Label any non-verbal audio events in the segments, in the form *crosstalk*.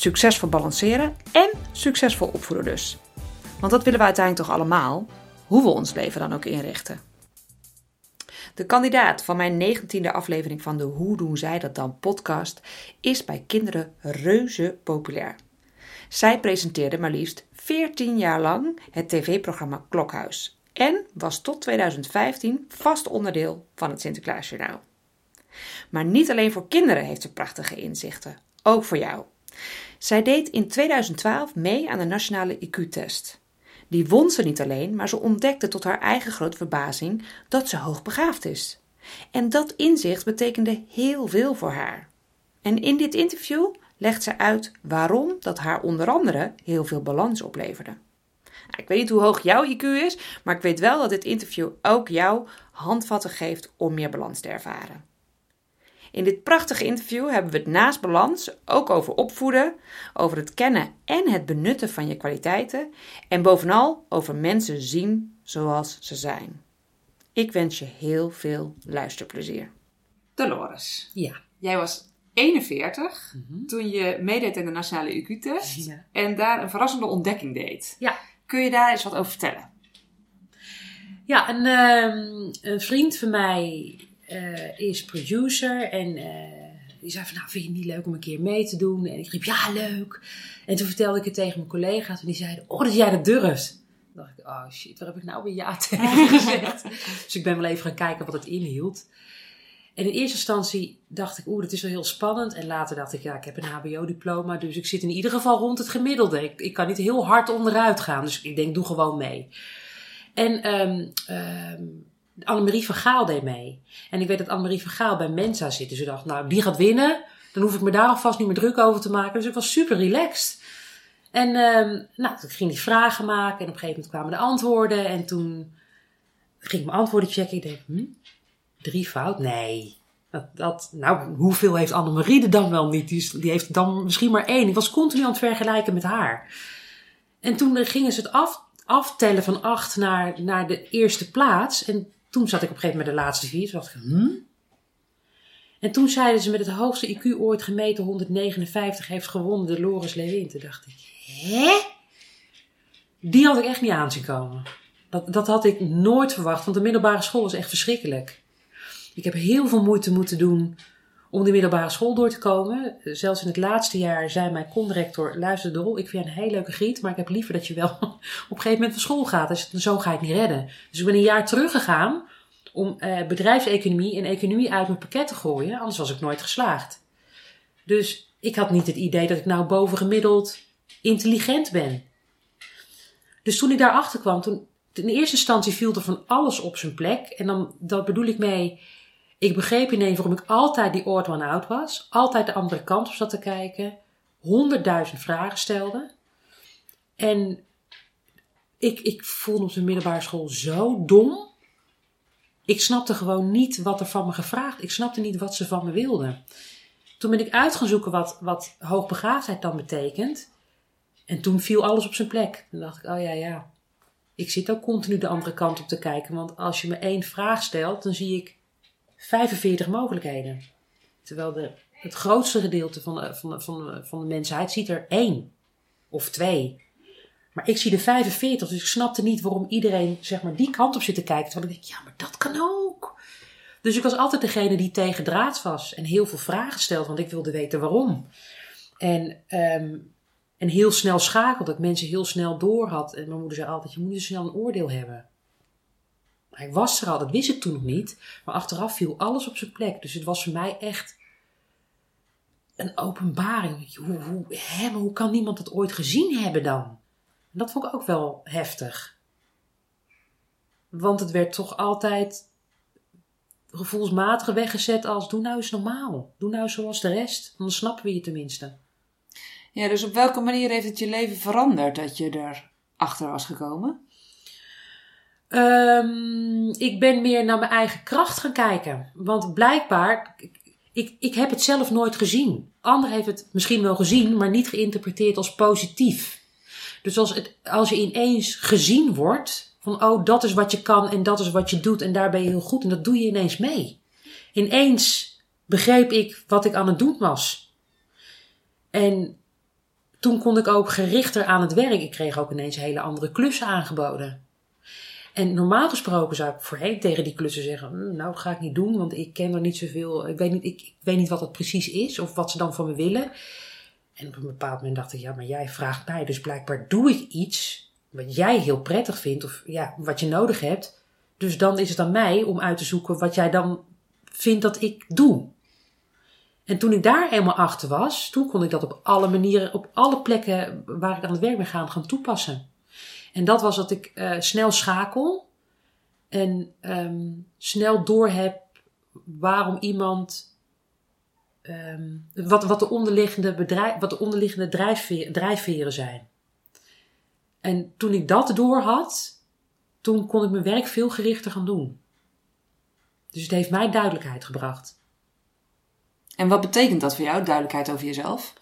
Succesvol balanceren en succesvol opvoeden dus. Want dat willen we uiteindelijk toch allemaal, hoe we ons leven dan ook inrichten. De kandidaat van mijn 19e aflevering van de Hoe doen zij dat dan podcast is bij kinderen reuze populair. Zij presenteerde maar liefst 14 jaar lang het tv-programma Klokhuis en was tot 2015 vast onderdeel van het Sinterklaasjournaal. Maar niet alleen voor kinderen heeft ze prachtige inzichten, ook voor jou. Zij deed in 2012 mee aan de nationale IQ-test. Die won ze niet alleen, maar ze ontdekte tot haar eigen grote verbazing dat ze hoogbegaafd is. En dat inzicht betekende heel veel voor haar. En in dit interview legt ze uit waarom dat haar onder andere heel veel balans opleverde. Nou, ik weet niet hoe hoog jouw IQ is, maar ik weet wel dat dit interview ook jou handvatten geeft om meer balans te ervaren. In dit prachtige interview hebben we het naast balans ook over opvoeden, over het kennen en het benutten van je kwaliteiten en bovenal over mensen zien zoals ze zijn. Ik wens je heel veel luisterplezier. Dolores. Ja. Jij was 41 toen je meedeed in de nationale IQ-test Ja. en daar een verrassende ontdekking deed. Ja. Kun je daar eens wat over vertellen? Ja, een, ehm, een vriend van mij eh, is producer en eh, die zei van, nou, vind je niet leuk om een keer mee te doen? En ik riep, ja, leuk. En toen vertelde ik het tegen mijn collega's en die zeiden, oh, dat jij dat durft. Toen dacht ik, oh shit, waar heb ik nou weer ja *laughs* tegen gezegd? dus ik ben wel even gaan kijken wat het inhield. En in eerste instantie dacht ik, oeh, dat is wel heel spannend. En later dacht ik, ja, ik heb een HBO-diploma, dus ik zit in ieder geval rond het gemiddelde. Ik, kan niet heel hard onderuit gaan, dus ik denk, doe gewoon mee. En ehm, Annemarie van Gaal deed mee. En ik weet dat Annemarie van Gaal bij Mensa zit. Dus ik dacht, nou, die gaat winnen. Dan hoef ik me daar alvast niet meer druk over te maken. Dus ik was super relaxed. En ehm nou, toen ging die vragen maken. En op een gegeven moment kwamen de antwoorden. En toen ging ik mijn antwoorden checken. Ik denk, hm, drie fout? Nee. Dat, nou, hoeveel heeft Annemarie er dan wel niet? Die, heeft dan misschien maar één. Ik was continu aan het vergelijken met haar. En toen gingen ze het af, aftellen van acht naar, naar de eerste plaats. En toen zat ik op een gegeven moment de laatste vier. Toen dacht ik, hm? En toen zeiden ze met het hoogste IQ ooit gemeten, 159, heeft gewonnen de Loris Lewin. Toen dacht ik, hè? Die had ik echt niet aanzien komen. Dat, dat had ik nooit verwacht, want de middelbare school was echt verschrikkelijk. Ik heb heel veel moeite moeten doen om de middelbare school door te komen. Zelfs in het laatste jaar zei mijn conrector, luister Dol, ik vind je een heel leuke griet, maar ik heb liever dat je wel *laughs* op een gegeven moment van school gaat. Dus zo ga ik niet redden. Dus ik ben een jaar teruggegaan om eh, bedrijfseconomie en economie uit mijn pakket te gooien, anders was ik nooit geslaagd. Dus ik had niet het idee dat ik nou bovengemiddeld intelligent ben. Dus toen ik daarachter kwam, toen, in eerste instantie viel er van alles op zijn plek. En dan, dat bedoel ik mee, ik begreep ineens waarom ik altijd die odd one out was. Altijd de andere kant op zat te kijken. Honderdduizend vragen stelde. En ik, ik voelde op de middelbare school zo dom. Ik snapte gewoon niet wat er van me gevraagd. Ik snapte niet wat ze van me wilden. Toen ben ik uit gaan zoeken wat, wat hoogbegaafdheid dan betekent. En toen viel alles op zijn plek. Toen dacht ik, oh ja, ja. Ik zit ook continu de andere kant op te kijken. Want als je me één vraag stelt, dan zie ik 45 mogelijkheden. Terwijl de, het grootste gedeelte van de, van, de, van, de, van de mensheid ziet er één of twee. Maar ik zie er 45, dus ik snapte niet waarom iedereen zeg maar, die kant op zit te kijken. Terwijl ik denk, ja, maar dat kan ook. Dus ik was altijd degene die tegen draad was en heel veel vragen stelde, want ik wilde weten waarom. En, ehm, en heel snel schakelde, dat mensen heel snel door had. En mijn moeder zei altijd, je moet zo snel een oordeel hebben. Hij was er al, dat wist ik toen nog niet. Maar achteraf viel alles op zijn plek. Dus het was voor mij echt een openbaring. Hoe, hoe, hè, hoe kan niemand dat ooit gezien hebben dan? En dat vond ik ook wel heftig. Want het werd toch altijd gevoelsmatig weggezet als doe nou eens normaal. Doe nou zoals de rest, dan snappen we je tenminste. Ja, dus op welke manier heeft het je leven veranderd dat je erachter was gekomen? Um, ik ben meer naar mijn eigen kracht gaan kijken. Want blijkbaar, ik, ik heb het zelf nooit gezien. Ander heeft het misschien wel gezien, maar niet geïnterpreteerd als positief. Dus als, het, als je ineens gezien wordt, van oh, dat is wat je kan en dat is wat je doet en daar ben je heel goed en dat doe je ineens mee. Ineens begreep ik wat ik aan het doen was. En toen kon ik ook gerichter aan het werk. Ik kreeg ook ineens hele andere klussen aangeboden. En normaal gesproken zou ik voorheen tegen die klussen zeggen: hm, Nou, dat ga ik niet doen, want ik ken er niet zoveel. Ik weet niet, ik, ik weet niet wat het precies is of wat ze dan van me willen. En op een bepaald moment dacht ik: Ja, maar jij vraagt mij, dus blijkbaar doe ik iets wat jij heel prettig vindt of ja, wat je nodig hebt. Dus dan is het aan mij om uit te zoeken wat jij dan vindt dat ik doe. En toen ik daar eenmaal achter was, toen kon ik dat op alle manieren, op alle plekken waar ik aan het werk ben gaan, gaan toepassen. En dat was dat ik uh, snel schakel en um, snel doorheb waarom iemand, um, wat, wat de onderliggende, bedrijf, wat de onderliggende drijfveren, drijfveren zijn. En toen ik dat door had, toen kon ik mijn werk veel gerichter gaan doen. Dus het heeft mij duidelijkheid gebracht. En wat betekent dat voor jou, duidelijkheid over jezelf?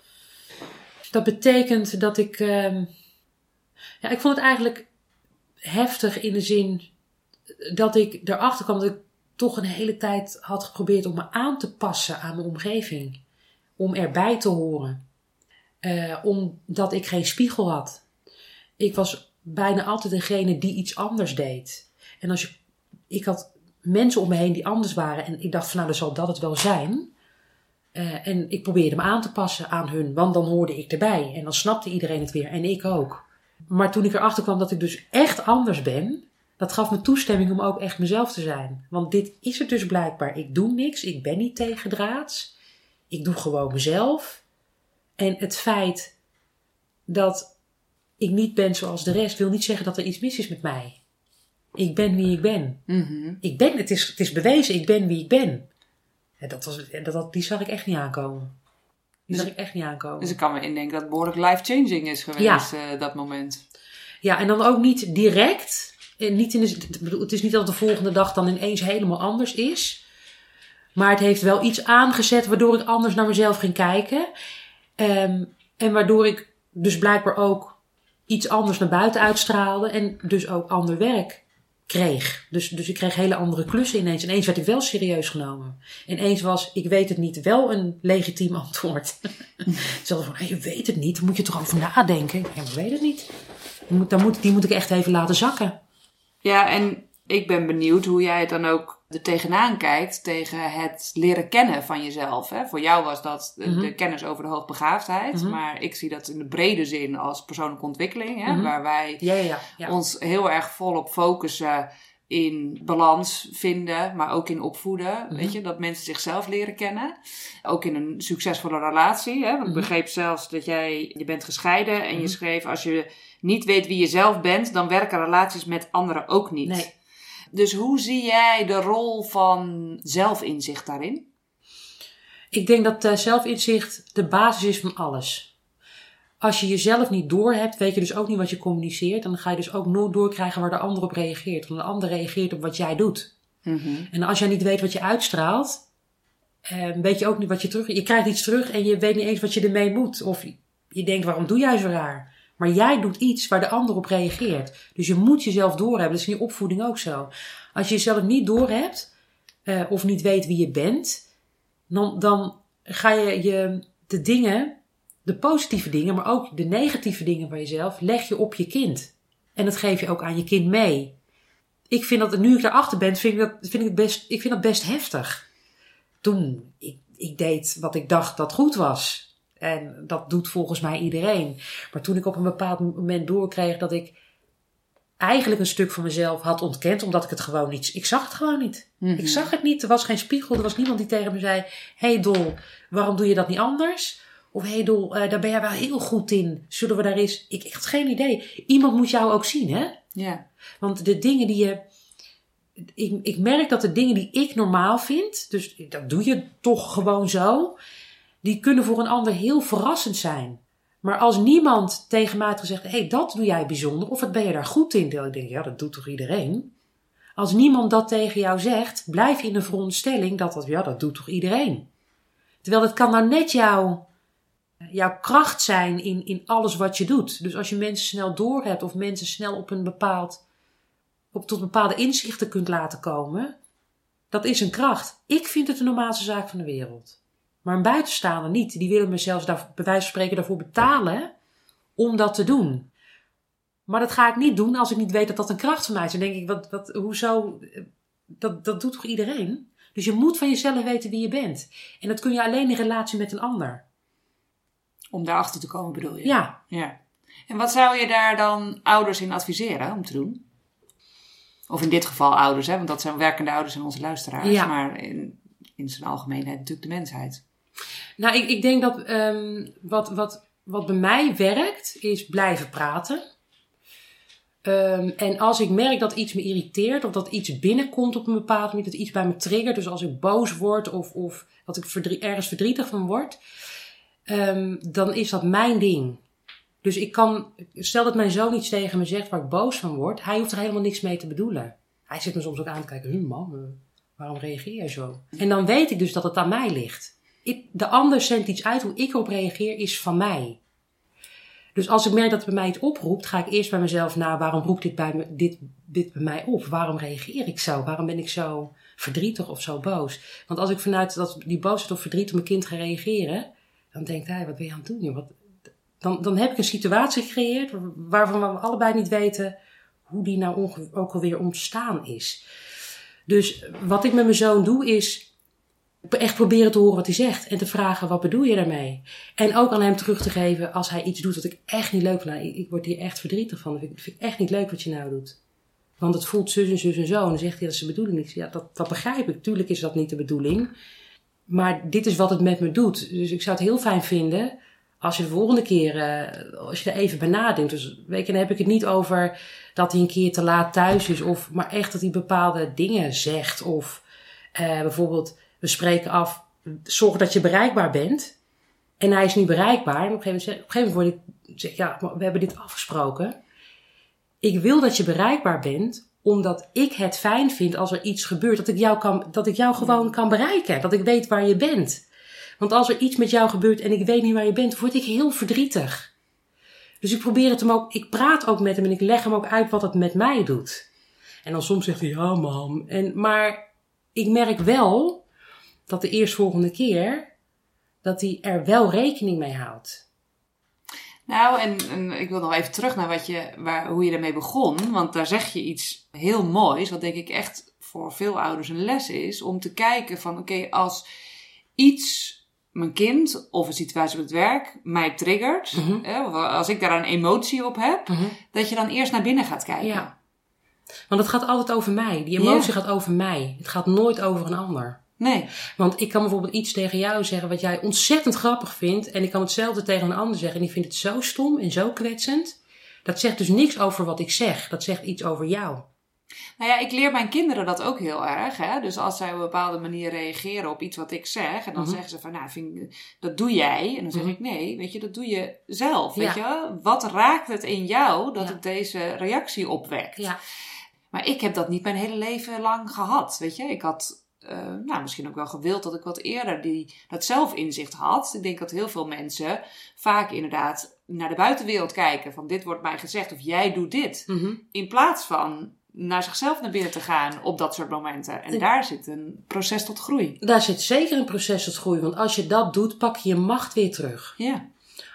Dat betekent dat ik. Uh, ja, ik vond het eigenlijk heftig in de zin dat ik erachter kwam dat ik toch een hele tijd had geprobeerd om me aan te passen aan mijn omgeving. Om erbij te horen. Uh, omdat ik geen spiegel had. Ik was bijna altijd degene die iets anders deed. En als je, ik had mensen om me heen die anders waren. En ik dacht van nou, dan zal dat het wel zijn. Uh, en ik probeerde me aan te passen aan hun, want dan hoorde ik erbij. En dan snapte iedereen het weer en ik ook. Maar toen ik erachter kwam dat ik dus echt anders ben, dat gaf me toestemming om ook echt mezelf te zijn. Want dit is het dus blijkbaar. Ik doe niks, ik ben niet tegendraads. Ik doe gewoon mezelf. En het feit dat ik niet ben zoals de rest, wil niet zeggen dat er iets mis is met mij. Ik ben wie ik ben. Mm -hmm. Ik ben, het is, het is bewezen, ik ben wie ik ben. En dat was, dat, dat, die zag ik echt niet aankomen. Die dus, zag ik echt niet aankomen. Dus ik kan me indenken dat het behoorlijk life-changing is geweest, ja. uh, dat moment. Ja, en dan ook niet direct. Niet in de, het is niet dat de volgende dag dan ineens helemaal anders is. Maar het heeft wel iets aangezet waardoor ik anders naar mezelf ging kijken. Um, en waardoor ik dus blijkbaar ook iets anders naar buiten uitstraalde. En dus ook ander werk kreeg. Dus, dus ik kreeg hele andere klussen ineens. Ineens werd ik wel serieus genomen. Ineens was, ik weet het niet, wel een legitiem antwoord. *laughs* Ze van, je weet het niet, daar moet je toch over nadenken. Ja, maar weet het niet. Die moet, dan moet, die moet ik echt even laten zakken. Ja, en ik ben benieuwd hoe jij het dan ook er tegenaan kijkt tegen het leren kennen van jezelf. Hè? Voor jou was dat de, mm -hmm. kennis over de hoogbegaafdheid, mm -hmm. maar ik zie dat in de brede zin als persoonlijke ontwikkeling, hè? Mm -hmm. waar wij ja, ja, ja. ons heel erg volop focussen in balans vinden, maar ook in opvoeden. Weet je, dat mensen zichzelf leren kennen. Ook in een succesvolle relatie. Hè? Want ik begreep zelfs dat jij, je bent gescheiden en je schreef als je niet weet wie je zelf bent, dan werken relaties met anderen ook niet. Nee. Dus hoe zie jij de rol van zelfinzicht daarin? Ik denk dat uh, zelfinzicht de basis is van alles. Als je jezelf niet doorhebt, weet je dus ook niet wat je communiceert. En dan ga je dus ook nooit doorkrijgen waar de ander op reageert. Want de ander reageert op wat jij doet. Mm -hmm. En als jij niet weet wat je uitstraalt, uh, weet je ook niet wat je terug... Je krijgt iets terug en je weet niet eens wat je ermee moet. Of je denkt, waarom doe jij zo raar? Maar jij doet iets waar de ander op reageert. Dus je moet jezelf doorhebben. Dat is in je opvoeding ook zo. Als je jezelf niet doorhebt, uh, of niet weet wie je bent, dan, dan ga je, je de dingen, de positieve dingen, maar ook de negatieve dingen van jezelf, leg je op je kind. En dat geef je ook aan je kind mee. Ik vind dat, nu ik daarachter ben, vind ik dat, vind ik best, ik vind dat best heftig. Toen, ik, ik deed wat ik dacht dat goed was. En dat doet volgens mij iedereen. Maar toen ik op een bepaald moment doorkreeg dat ik eigenlijk een stuk van mezelf had ontkend, omdat ik het gewoon niet. Ik zag het gewoon niet. Mm -hmm. Ik zag het niet. Er was geen spiegel. Er was niemand die tegen me zei: hey Dol, waarom doe je dat niet anders? Of hey Dol, uh, daar ben jij wel heel goed in. Zullen we daar eens. Ik, ik had geen idee. Iemand moet jou ook zien, hè? Ja. Want de dingen die je. Ik, ik merk dat de dingen die ik normaal vind, dus dat doe je toch gewoon zo die kunnen voor een ander heel verrassend zijn. Maar als niemand tegen gezegd: hé, hey, dat doe jij bijzonder, of wat ben je daar goed in? Dan denk ik: ja, dat doet toch iedereen? Als niemand dat tegen jou zegt, blijf in de veronderstelling dat dat, ja, dat doet toch iedereen? Terwijl het kan nou net jouw, jouw kracht zijn in, in alles wat je doet. Dus als je mensen snel doorhebt of mensen snel op een bepaald, op, tot bepaalde inzichten kunt laten komen, dat is een kracht. Ik vind het de normaalste zaak van de wereld. Maar een buitenstaander niet. Die willen me zelfs daar, bij wijze van spreken daarvoor betalen om dat te doen. Maar dat ga ik niet doen als ik niet weet dat dat een kracht van mij is. Dan denk ik, wat, wat, hoezo? Dat, dat doet toch iedereen? Dus je moet van jezelf weten wie je bent. En dat kun je alleen in relatie met een ander. Om daarachter te komen bedoel je? Ja. ja. En wat zou je daar dan ouders in adviseren om te doen? Of in dit geval ouders, hè? want dat zijn werkende ouders en onze luisteraars. Ja. Maar in, in zijn algemeenheid natuurlijk de mensheid. Nou, ik, ik denk dat um, wat, wat, wat bij mij werkt, is blijven praten. Um, en als ik merk dat iets me irriteert of dat iets binnenkomt op een bepaalde manier, dat iets bij me triggert, dus als ik boos word of, of dat ik ergens verdrietig van word, um, dan is dat mijn ding. Dus ik kan, stel dat mijn zoon iets tegen me zegt waar ik boos van word, hij hoeft er helemaal niks mee te bedoelen. Hij zit me soms ook aan te kijken, hm man, waarom reageer je zo? En dan weet ik dus dat het aan mij ligt. De ander zendt iets uit, hoe ik erop reageer is van mij. Dus als ik merk dat het bij mij iets oproept, ga ik eerst bij mezelf na, waarom roept dit bij, me, dit, dit bij mij op? Waarom reageer ik zo? Waarom ben ik zo verdrietig of zo boos? Want als ik vanuit dat, die boosheid of verdriet op mijn kind ga reageren, dan denkt hij, wat ben je aan het doen? Wat, dan, dan heb ik een situatie gecreëerd waarvan we allebei niet weten hoe die nou ook alweer ontstaan is. Dus wat ik met mijn zoon doe is echt proberen te horen wat hij zegt. En te vragen, wat bedoel je daarmee? En ook aan hem terug te geven als hij iets doet wat ik echt niet leuk vind. Nou, ik, word hier echt verdrietig van. Dat vind, vind, ik echt niet leuk wat je nou doet. Want het voelt zus en zus en zo. En dan zegt hij, dat is de bedoeling niet. Ja, dat, dat begrijp ik. Tuurlijk is dat niet de bedoeling. Maar dit is wat het met me doet. Dus ik zou het heel fijn vinden als je de volgende keer, uh, als je er even bij nadenkt. Dus weet je, dan heb ik het niet over dat hij een keer te laat thuis is. Of, maar echt dat hij bepaalde dingen zegt. Of uh, bijvoorbeeld we spreken af, zorg dat je bereikbaar bent. En hij is niet bereikbaar. En op een gegeven moment, op een gegeven moment zeg ik, ja, we hebben dit afgesproken. Ik wil dat je bereikbaar bent, omdat ik het fijn vind als er iets gebeurt, dat ik jou, kan, dat ik jou gewoon kan bereiken. Dat ik weet waar je bent. Want als er iets met jou gebeurt en ik weet niet waar je bent, word ik heel verdrietig. Dus ik probeer het hem ook, ik praat ook met hem en ik leg hem ook uit wat het met mij doet. En dan soms zegt hij, ja mam. En, maar ik merk wel dat de eerstvolgende keer dat hij er wel rekening mee houdt. Nou, en, en, ik wil nog even terug naar wat je, waar, hoe je ermee begon. Want daar zeg je iets heel moois, wat denk ik echt voor veel ouders een les is. Om te kijken van, oké, okay, als iets, mijn kind of een situatie op het werk, mij triggert. Mhm. Mm -hmm. eh, als ik daar een emotie op heb, Mm -hmm. dat je dan eerst naar binnen gaat kijken. Ja. Want het gaat altijd over mij. Die emotie Ja. gaat over mij. Het gaat nooit over een ander. Nee. Want ik kan bijvoorbeeld iets tegen jou zeggen wat jij ontzettend grappig vindt. En ik kan hetzelfde tegen een ander zeggen. En die vindt het zo stom en zo kwetsend. Dat zegt dus niks over wat ik zeg. Dat zegt iets over jou. Nou ja, ik leer mijn kinderen dat ook heel erg. Hè? Dus als zij op een bepaalde manier reageren op iets wat ik zeg. En dan Mhm. zeggen ze van, nou, vind ik, dat doe jij. En dan zeg Mhm. ik, nee, weet je, dat doe je zelf. Ja. Weet je? Wat raakt het in jou dat Ja. het deze reactie opwekt? Ja. Maar ik heb dat niet mijn hele leven lang gehad. Weet je, ik had uh, nou, misschien ook wel gewild dat ik wat eerder die, dat zelfinzicht had. Ik denk dat heel veel mensen vaak inderdaad naar de buitenwereld kijken. Van dit wordt mij gezegd of jij doet dit. Mhm. In plaats van naar zichzelf naar binnen te gaan op dat soort momenten. En daar zit een proces tot groei. Daar zit zeker een proces tot groei. Want als je dat doet, pak je je macht weer terug. Ja.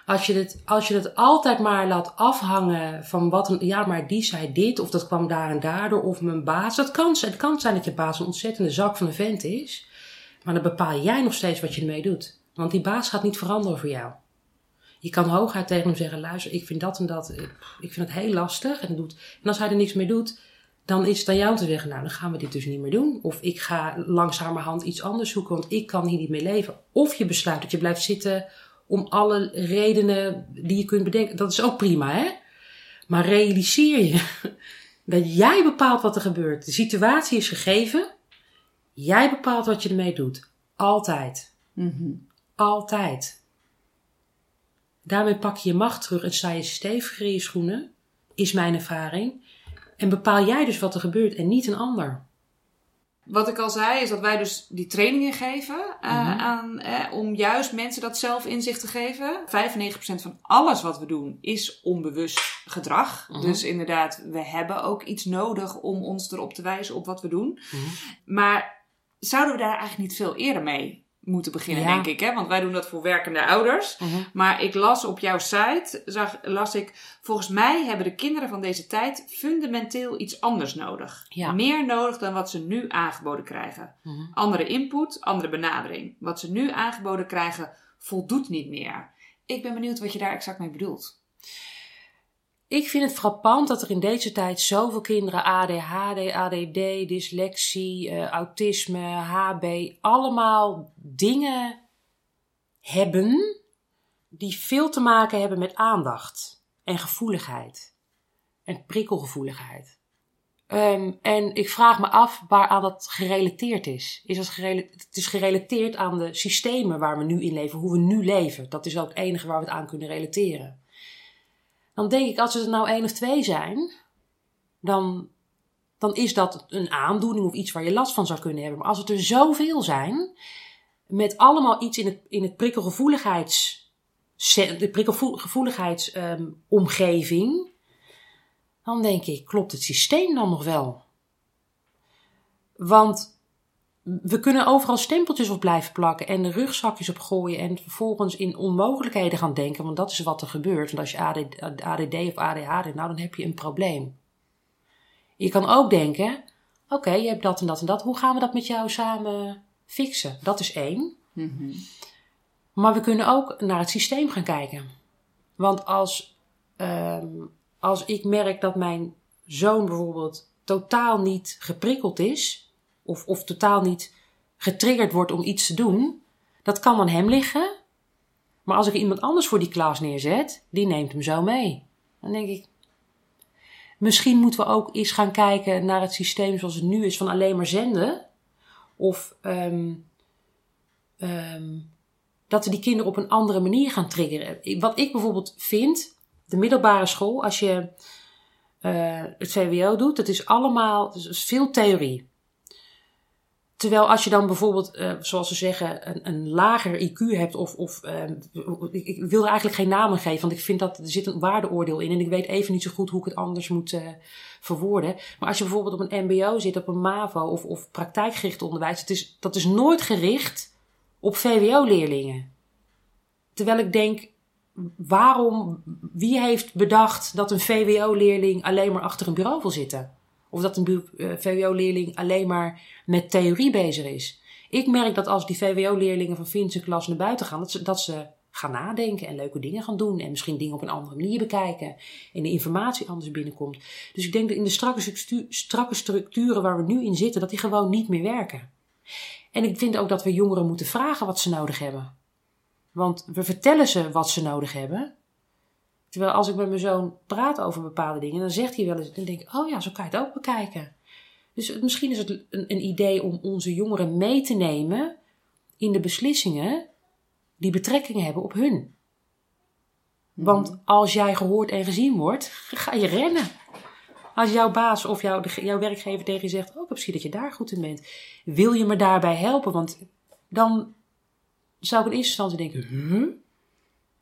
Als je het, als je het altijd maar laat afhangen van wat een, ja, maar die zei dit, of dat kwam daar en daardoor, of mijn baas. Dat kan, het kan zijn dat je baas een ontzettende zak van een vent is. Maar dan bepaal jij nog steeds wat je ermee doet. Want die baas gaat niet veranderen voor jou. Je kan hooguit tegen hem zeggen, luister, ik vind dat en dat, ik, vind het heel lastig. En, doet, en als hij er niks mee doet, dan is het aan jou te zeggen, nou, dan gaan we dit dus niet meer doen. Of ik ga langzamerhand iets anders zoeken, want ik kan hier niet mee leven. Of je besluit dat je blijft zitten om alle redenen die je kunt bedenken. Dat is ook prima, hè? Maar realiseer je *laughs* dat jij bepaalt wat er gebeurt. De situatie is gegeven. Jij bepaalt wat je ermee doet. Altijd. Mhm. Altijd. Daarmee pak je je macht terug en sta je steviger in je schoenen, is mijn ervaring. En bepaal jij dus wat er gebeurt en niet een ander. Wat ik al zei, is dat wij dus die trainingen geven uh, Mhm. aan, eh, om juist mensen dat zelfinzicht te geven. 95% van alles wat we doen is onbewust gedrag. Mhm. Dus inderdaad, we hebben ook iets nodig om ons erop te wijzen op wat we doen. Mhm. Maar zouden we daar eigenlijk niet veel eerder mee moeten beginnen, Ja. denk ik? Hè? Want wij doen dat voor werkende ouders. Maar ik las op jouw site, zag, las ik, volgens mij hebben de kinderen van deze tijd fundamenteel iets anders nodig. Ja. Meer nodig dan wat ze nu aangeboden krijgen. Mhm. Andere input, andere benadering. Wat ze nu aangeboden krijgen, voldoet niet meer. Ik ben benieuwd wat je daar exact mee bedoelt. Ik vind het frappant dat er in deze tijd zoveel kinderen ADHD, ADD, dyslexie, eh, autisme, HB, allemaal dingen hebben die veel te maken hebben met aandacht en gevoeligheid en prikkelgevoeligheid. Ehm, en ik vraag me af waaraan dat gerelateerd is. is dat gerela- het is gerelateerd aan de systemen waar we nu in leven, hoe we nu leven. Dat is ook het enige waar we het aan kunnen relateren. Dan denk ik, als er nou één of twee zijn, dan, dan is dat een aandoening of iets waar je last van zou kunnen hebben. Maar als het er zoveel zijn, met allemaal iets in het, in het prikkelgevoeligheids, de prikkelgevoeligheidsomgeving, dan denk ik, klopt het systeem dan nog wel? Want we kunnen overal stempeltjes op blijven plakken en de rugzakjes op gooien en vervolgens in onmogelijkheden gaan denken, want dat is wat er gebeurt. Want als je ADD, ADD of ADHD, nou dan heb je een probleem. Je kan ook denken, oké, je hebt dat en dat en dat, hoe gaan we dat met jou samen fixen? Dat is één. Maar we kunnen ook naar het systeem gaan kijken. Want als, ehm, als ik merk dat mijn zoon bijvoorbeeld totaal niet geprikkeld is, of, of totaal niet getriggerd wordt om iets te doen, dat kan aan hem liggen. Maar als ik iemand anders voor die klas neerzet, die neemt hem zo mee. Dan denk ik, misschien moeten we ook eens gaan kijken naar het systeem zoals het nu is, van alleen maar zenden. Of ehm, ehm, dat we die kinderen op een andere manier gaan triggeren. Wat ik bijvoorbeeld vind, de middelbare school, als je eh, het VWO doet, dat is allemaal is veel theorie. Terwijl als je dan bijvoorbeeld, eh, zoals ze zeggen, een, een lager IQ hebt, of, of eh, ik, wil er eigenlijk geen namen geven, want ik vind dat er zit een waardeoordeel in en ik weet even niet zo goed hoe ik het anders moet eh, verwoorden. Maar als je bijvoorbeeld op een MBO zit, op een MAVO of, of praktijkgericht onderwijs, het is, dat is nooit gericht op VWO-leerlingen. Terwijl ik denk, waarom, wie heeft bedacht dat een VWO-leerling alleen maar achter een bureau wil zitten? Of dat een eh, VWO-leerling alleen maar met theorie bezig is. Ik merk dat als die VWO-leerlingen van Vincent klas naar buiten gaan, dat ze, dat ze gaan nadenken en leuke dingen gaan doen. En misschien dingen op een andere manier bekijken. En de informatie anders binnenkomt. Dus ik denk dat in de strakke, strakke structuren waar we nu in zitten, dat die gewoon niet meer werken. En ik vind ook dat we jongeren moeten vragen wat ze nodig hebben. Want we vertellen ze wat ze nodig hebben. Terwijl als ik met mijn zoon praat over bepaalde dingen, dan zegt hij wel eens, dan denk ik, oh ja, zo kan je het ook bekijken. Dus misschien is het een, een idee om onze jongeren mee te nemen in de beslissingen die betrekking hebben op hun. Want als jij gehoord en gezien wordt, *laughs* ga je rennen. Als jouw baas of jouw, jouw werkgever tegen je zegt, oh, ik heb gezien dat je daar goed in bent. Wil je me daarbij helpen? Want dan zou ik in eerste instantie denken, huh?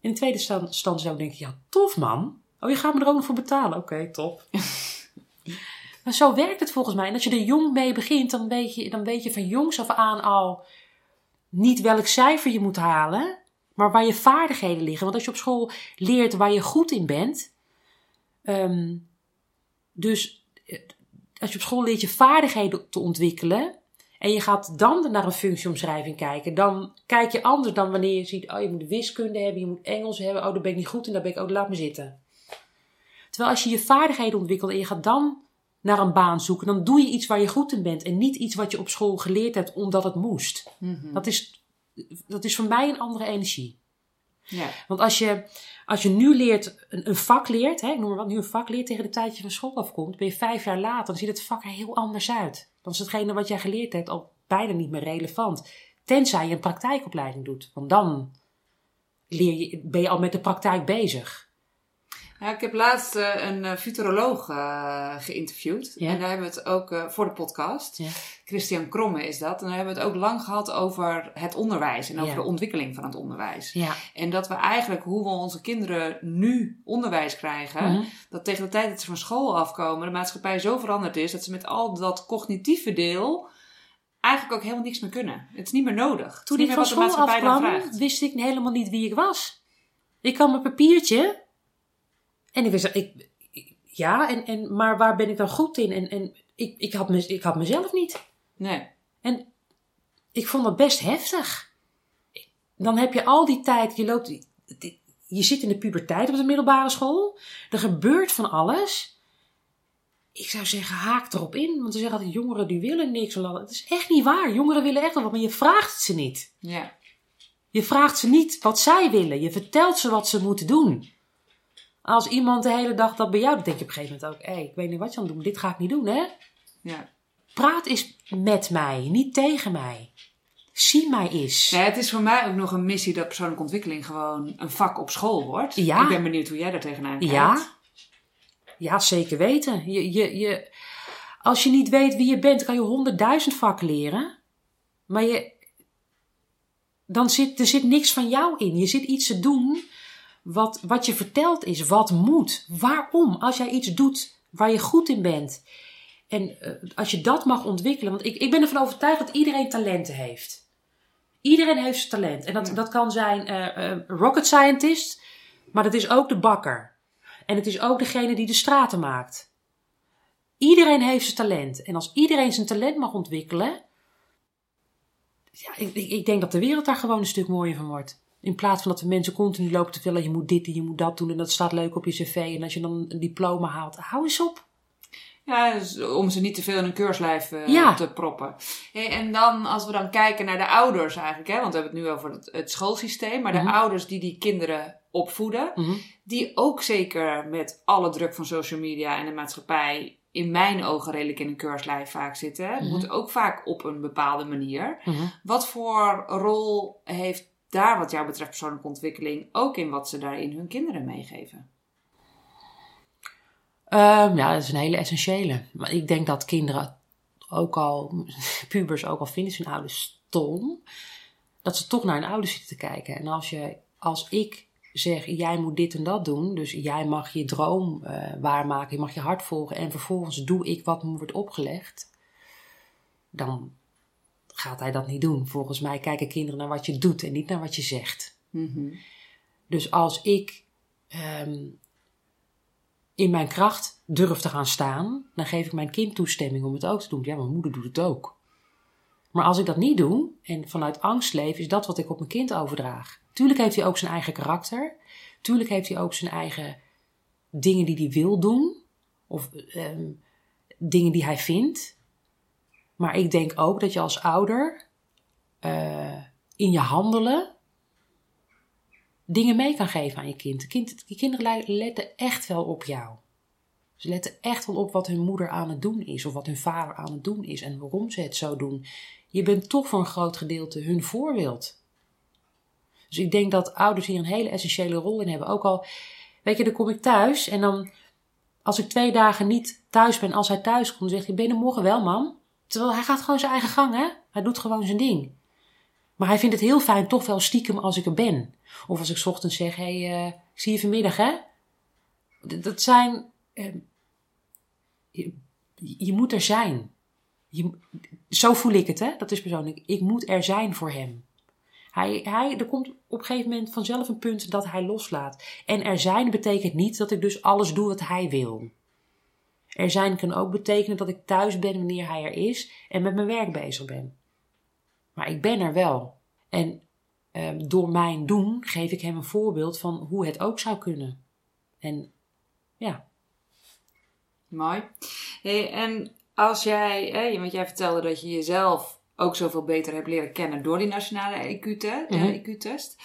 In de tweede stand, stand zou ik denken, ja, tof man. Oh, je gaat me er ook nog voor betalen. Oké, top. *laughs* maar zo werkt het volgens mij. En als je er jong mee begint, dan weet, je, dan weet je van jongs af aan al niet welk cijfer je moet halen, maar waar je vaardigheden liggen. Want als je op school leert waar je goed in bent, ehm, dus eh, als je op school leert je vaardigheden te ontwikkelen, en je gaat dan naar een functieomschrijving kijken. Dan kijk je anders dan wanneer je ziet, oh je moet wiskunde hebben, je moet Engels hebben. Oh daar ben ik niet goed in, daar ben ik, oh laat me zitten. Terwijl als je je vaardigheden ontwikkelt en je gaat dan naar een baan zoeken, dan doe je iets waar je goed in bent. En niet iets wat je op school geleerd hebt omdat het moest. dat, is, dat is voor mij een andere energie. Ja. Want als je, als je nu leert, een, een vak leert, hè, ik noem maar wat, nu een vak leert tegen de tijd dat je van school afkomt, ben je vijf jaar later, dan ziet het vak er heel anders uit. Dan is hetgene wat jij geleerd hebt al bijna niet meer relevant. Tenzij je een praktijkopleiding doet. Want dan leer je, ben je al met de praktijk bezig. Ja, ik heb laatst uh, een uh, futuroloog uh, geïnterviewd. Ja. En daar hebben we het ook voor de podcast. Ja. Christian Kromme is dat. En daar hebben we het ook lang gehad over het onderwijs. En over Ja. de ontwikkeling van het onderwijs. Ja. En dat we eigenlijk, hoe we onze kinderen nu onderwijs krijgen. Mhm. Dat tegen de tijd dat ze van school afkomen, de maatschappij zo veranderd is. Dat ze met al dat cognitieve deel eigenlijk ook helemaal niks meer kunnen. Het is niet meer nodig. Toen ik van school afkwam, wist ik helemaal niet wie ik was. Ik had mijn papiertje. En ik wist, ik, ik- ja, en, en, maar waar ben ik dan goed in? En, en ik, ik, had me, ik had mezelf niet. Nee. En ik vond dat best heftig. Dan heb je al die tijd, je loopt, je zit in de puberteit op de middelbare school. Er gebeurt van alles. Ik zou zeggen, haak erop in. Want ze zeggen altijd, jongeren die willen niks. Het is echt niet waar. Jongeren willen echt wel wat, maar je vraagt ze niet. Ja. Je vraagt ze niet wat zij willen. Je vertelt ze wat ze moeten doen. Als iemand de hele dag dat bij jou doet, denk je op een gegeven moment ook... Hé, ik weet niet wat je aan het doen Dit ga ik niet doen, hè? ja. Praat eens met mij, niet tegen mij. Zie mij eens. Ja, het is voor mij ook nog een missie dat persoonlijke ontwikkeling gewoon een vak op school wordt. Ja. Ik ben benieuwd hoe jij daar tegenaan kijkt. Ja? Ja, zeker weten. Je, je, je, als je niet weet wie je bent, kan je honderdduizend vakken leren. Maar je, dan zit, er zit niks van jou in. Je zit iets te doen wat, wat je verteld is, wat moet. Waarom? Als jij iets doet waar je goed in bent. En eh, als je dat mag ontwikkelen. Want ik, ik ben ervan overtuigd dat iedereen talenten heeft. Iedereen heeft zijn talent. En dat, Ja. dat kan zijn eh, rocket scientist. Maar dat is ook de bakker. En het is ook degene die de straten maakt. Iedereen heeft zijn talent. En als iedereen zijn talent mag ontwikkelen. Ja, ik, ik denk dat de wereld daar gewoon een stuk mooier van wordt. In plaats van dat we mensen continu lopen te vertellen: je moet dit en je moet dat doen. En dat staat leuk op je cv. En als je dan een diploma haalt, hou eens op. Ja, dus om ze niet te veel in een keurslijf eh, Ja. te proppen. Hey, en dan, als we dan kijken naar de ouders eigenlijk, hè, want we hebben het nu over het, het schoolsysteem, maar Mhm. de ouders die die kinderen opvoeden, Mhm. die ook zeker met alle druk van social media en de maatschappij in mijn ogen redelijk in een keurslijf vaak zitten, Mhm. moeten ook vaak op een bepaalde manier. Mhm. Wat voor rol heeft daar wat jou betreft persoonlijke ontwikkeling ook in wat ze daarin hun kinderen meegeven? Ehm, ja, dat is een hele essentiële. Maar ik denk dat kinderen ook al, *laughs* pubers ook al vinden hun ouders stom, dat ze toch naar hun ouders zitten te kijken. En als, je, als ik zeg, jij moet dit en dat doen, dus jij mag je droom eh, waarmaken, je mag je hart volgen en vervolgens doe ik wat me wordt opgelegd, dan gaat hij dat niet doen. Volgens mij kijken kinderen naar wat je doet en niet naar wat je zegt. Mhm. Dus als ik ehm, in mijn kracht durf te gaan staan, dan geef ik mijn kind toestemming om het ook te doen. Ja, mijn moeder doet het ook. Maar als ik dat niet doe en vanuit angst leef, is dat wat ik op mijn kind overdraag. Tuurlijk heeft hij ook zijn eigen karakter. Tuurlijk heeft hij ook zijn eigen dingen die hij wil doen. Of ehm, dingen die hij vindt. Maar ik denk ook dat je als ouder eh, in je handelen dingen mee kan geven aan je kind. Kind die kinderen le- letten echt wel op jou. Ze letten echt wel op wat hun moeder aan het doen is. Of wat hun vader aan het doen is. En waarom ze het zo doen. Je bent toch voor een groot gedeelte hun voorbeeld. Dus ik denk dat ouders hier een hele essentiële rol in hebben. Ook al, weet je, dan kom ik thuis en dan, als ik twee dagen niet thuis ben, als hij thuis komt, zegt hij, ben je morgen wel, mam? Terwijl hij gaat gewoon zijn eigen gang, hè? Hij doet gewoon zijn ding. Maar hij vindt het heel fijn toch wel stiekem als ik er ben. Of als ik ochtends zeg, hé, hey, eh, ik zie je vanmiddag, hè? Dat zijn... eh, je, je moet er zijn. Je, zo voel ik het, hè? Dat is persoonlijk. Ik moet er zijn voor hem. Hij, hij, er komt op een gegeven moment vanzelf een punt dat hij loslaat. En er zijn betekent niet dat ik dus alles doe wat hij wil. Er zijn kan ook betekenen dat ik thuis ben wanneer hij er is en met mijn werk bezig ben. Maar ik ben er wel. En ehm, door mijn doen geef ik hem een voorbeeld van hoe het ook zou kunnen. En ja, Mooi. Hey, en als jij, hè, want jij vertelde dat je jezelf ook zoveel beter hebt leren kennen door die nationale IQ-te- eh, Mhm. IQ-test.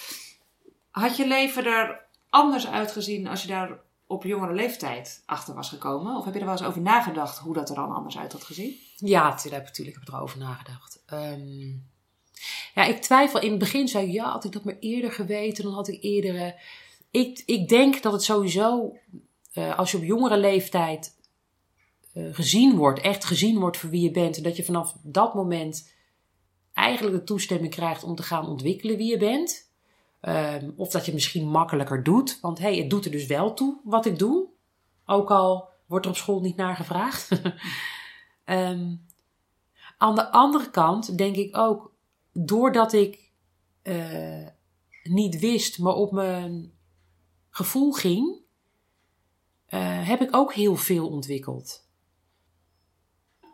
Had je leven er anders uitgezien als je daar op jongere leeftijd achter was gekomen? Of heb je er wel eens over nagedacht hoe dat er dan anders uit had gezien? ja natuurlijk, heb ik erover nagedacht. Ehm, Ja, ik twijfel. In het begin zei ik, ja, had ik dat maar eerder geweten, dan had ik eerder... ik, ik denk dat het sowieso, eh, als je op jongere leeftijd eh, gezien wordt, echt gezien wordt voor wie je bent, en dat je vanaf dat moment eigenlijk de toestemming krijgt om te gaan ontwikkelen wie je bent. Ehm, of dat je het misschien makkelijker doet, want hey, het doet er dus wel toe wat ik doe. Ook al wordt er op school niet naar gevraagd. *laughs* Ehm, aan de andere kant denk ik ook, doordat ik eh, niet wist, maar op mijn gevoel ging, eh, heb ik ook heel veel ontwikkeld.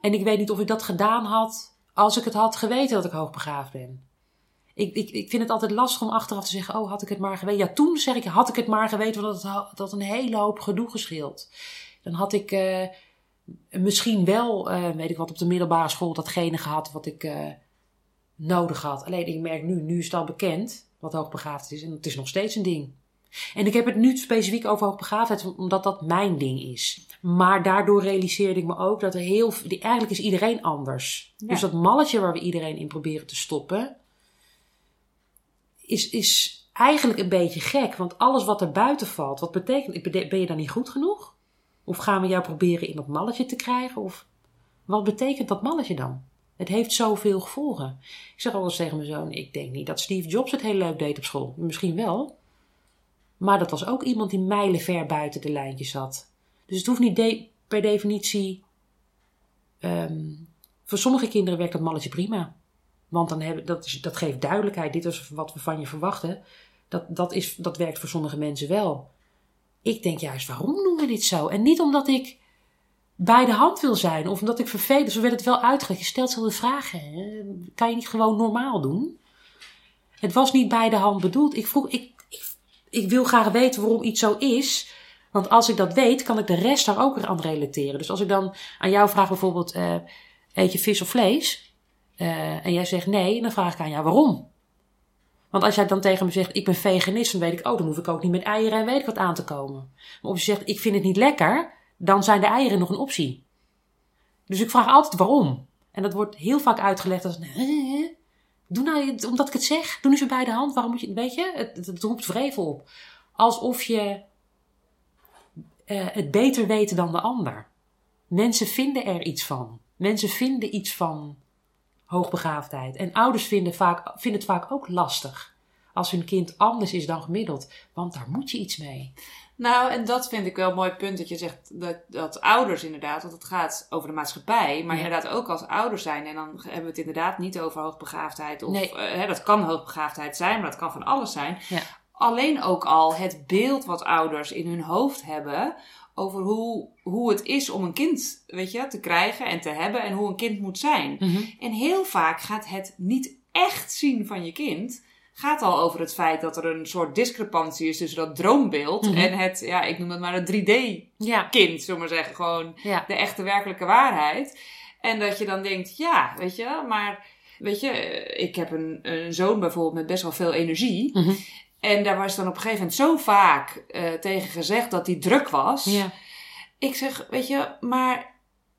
En ik weet niet of ik dat gedaan had als ik het had geweten dat ik hoogbegaafd ben. Ik, ik, ik vind het altijd lastig om achteraf te zeggen, oh had ik het maar geweten. Ja, toen zeg ik, had ik het maar geweten, want dat had dat een hele hoop gedoe gescheeld. Dan had ik eh, misschien wel, eh, weet ik wat, op de middelbare school datgene gehad wat ik eh, nodig had. Alleen ik merk nu, nu is het al bekend wat hoogbegaafd is. En het is nog steeds een ding. En ik heb het nu specifiek over hoogbegaafdheid, omdat dat mijn ding is. Maar daardoor realiseerde ik me ook dat er heel... die- Eigenlijk is iedereen anders. Ja. Dus dat malletje waar we iedereen in proberen te stoppen... is, is eigenlijk een beetje gek. Want alles wat er buiten valt, wat betekent... Ben je dan niet goed genoeg? Of gaan we jou proberen in dat malletje te krijgen? Of wat betekent dat malletje dan? Het heeft zoveel gevolgen. Ik zeg al eens tegen mijn zoon: Ik denk niet dat Steve Jobs het heel leuk deed op school. Misschien wel. Maar dat was ook iemand die mijlenver buiten de lijntjes zat. Dus het hoeft niet per definitie. ehm, voor sommige kinderen werkt dat malletje prima. Want dan hebben, dat, is, dat geeft duidelijkheid. Dit is wat we van je verwachten. Dat, dat, is, dat werkt voor sommige mensen wel. Ik denk juist, waarom doen we dit zo? En niet omdat ik bij de hand wil zijn of omdat ik vervelend. Zo werd het wel uitgelegd. Je stelt zoveel vragen. Kan je niet gewoon normaal doen? Het was niet bij de hand bedoeld. Ik vroeg, ik, ik, ik wil graag weten waarom iets zo is. Want als ik dat weet, kan ik de rest daar ook aan relateren. Dus als ik dan aan jou vraag bijvoorbeeld, eh, eet je vis of vlees? Eh, en jij zegt nee, dan vraag ik aan jou waarom. Want als jij dan tegen me zegt, ik ben veganist, dan weet ik, oh, dan hoef ik ook niet met eieren en weet ik wat aan te komen. Maar als je zegt, ik vind het niet lekker, dan zijn de eieren nog een optie. Dus ik vraag altijd waarom. En dat wordt heel vaak uitgelegd als, "Hè? doe nou, omdat ik het zeg, doe nu zo bij de hand, waarom moet je, weet je, het, roept vrevel op. Alsof je eh, het beter weet dan de ander. Mensen vinden er iets van. Mensen vinden iets van hoogbegaafdheid. En ouders vinden, vaak, vinden het vaak ook lastig. Als hun kind anders is dan gemiddeld. Want daar moet je iets mee. Nou, en dat vind ik wel een mooi punt dat je zegt dat, dat ouders inderdaad, want het gaat over de maatschappij, maar Ja. inderdaad ook als ouders zijn. En dan hebben we het inderdaad niet over hoogbegaafdheid. Of, Nee. eh, hè, dat kan hoogbegaafdheid zijn, maar dat kan van alles zijn. Ja. Alleen ook al het beeld wat ouders in hun hoofd hebben over hoe, hoe het is om een kind weet je, te krijgen en te hebben en hoe een kind moet zijn. En heel vaak gaat het niet echt zien van je kind. Gaat al over het feit dat er een soort discrepantie is tussen dat droombeeld Mhm. en het, ja, ik noem het maar een 3D-kind, Ja, zullen maar zeggen. Gewoon ja. de echte werkelijke waarheid. En dat je dan denkt, ja, weet je, maar weet je, ik heb een, een zoon bijvoorbeeld met best wel veel energie. Mhm. En daar was dan op een gegeven moment zo vaak eh, tegen gezegd dat hij druk was. ja. Ik zeg, weet je, maar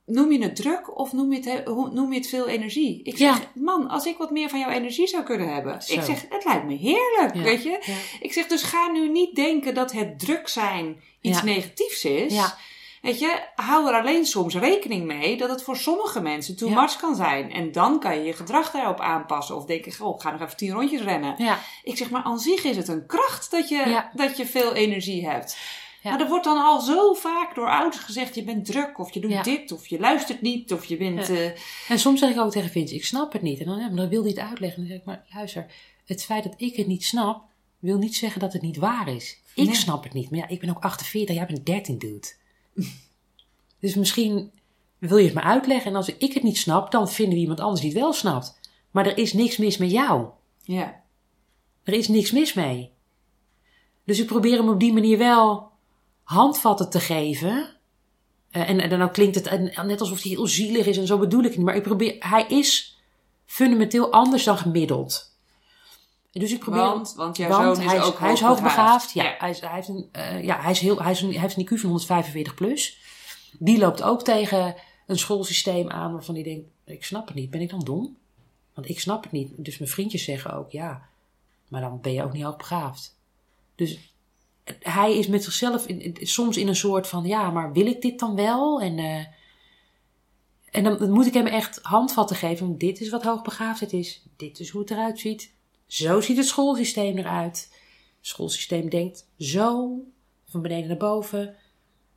noem je het druk of noem je het, noem je het veel energie? Ik zeg, Ja. man, als ik wat meer van jouw energie zou kunnen hebben. Zo. Ik zeg, het lijkt me heerlijk, Ja. weet je. Ik zeg, dus ga nu niet denken dat het druk zijn iets negatiefs is. Weet je, hou er alleen soms rekening mee dat het voor sommige mensen too Ja. much kan zijn. En dan kan je je gedrag daarop aanpassen. Of denken, goh, ik ga nog even tien rondjes rennen. Ja. Ik zeg, maar aan zich is het een kracht dat je, Ja. dat je veel energie hebt. Ja. Maar er wordt dan al zo vaak door ouders gezegd, je bent druk, of je doet dit, of je luistert niet, of je bent... Eh, En soms zeg ik ook tegen Vince, ik snap het niet. En dan, dan wil hij het uitleggen. En dan zeg ik, maar luister, het feit dat ik het niet snap, wil niet zeggen dat het niet waar is. Ik Nee. snap het niet. Maar ja, ik ben ook 48, jij bent 13, dude. *laughs* dus misschien wil je het me uitleggen. En als ik het niet snap, dan vinden we iemand anders die het wel snapt. Maar er is niks mis met jou. ja. Er is niks mis mee. Dus ik probeer hem op die manier wel handvatten te geven. Eh, en, en dan klinkt het en- net alsof hij heel zielig is en zo bedoel ik het niet. Maar ik probeer, hij is fundamenteel anders dan gemiddeld. Dus ik probeer Want, want jouw want zoon is hij is, ook hij is hoogbegaafd. Ja, Ja. Hij, is, hij, heeft een, eh, ja hij, is heel, hij, is een, hij heeft een IQ van 145 plus. Die loopt ook tegen een schoolsysteem aan waarvan hij denkt: ik snap het niet, ben ik dan dom? Want ik snap het niet. Dus mijn vriendjes zeggen ook, ja, maar dan ben je ook niet hoogbegaafd. Dus hij is met zichzelf in, soms in een soort van, ja, maar wil ik dit dan wel? En, uh, en dan moet ik hem echt handvatten geven. Dit is wat hoogbegaafdheid is. Dit is hoe het eruit ziet. Zo ziet het schoolsysteem eruit. Het schoolsysteem denkt zo, van beneden naar boven.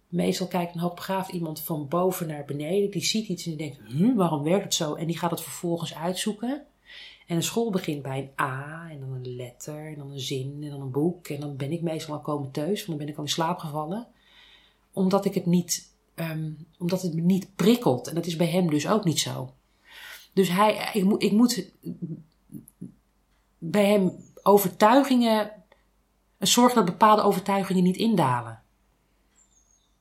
Meestal kijkt een hoogbegaafd iemand van boven naar beneden. Die ziet iets en die denkt, hm, waarom werkt het zo? En die gaat het vervolgens uitzoeken. En een school begint bij een A en dan een letter en dan een zin en dan een boek. En dan ben ik meestal al komen thuis, want dan ben ik al in slaap gevallen. Omdat ik het niet, um, omdat het me niet prikkelt. En dat is bij hem dus ook niet zo. Dus hij, ik, moet, ik moet bij hem overtuigingen, zorgen dat bepaalde overtuigingen niet indalen.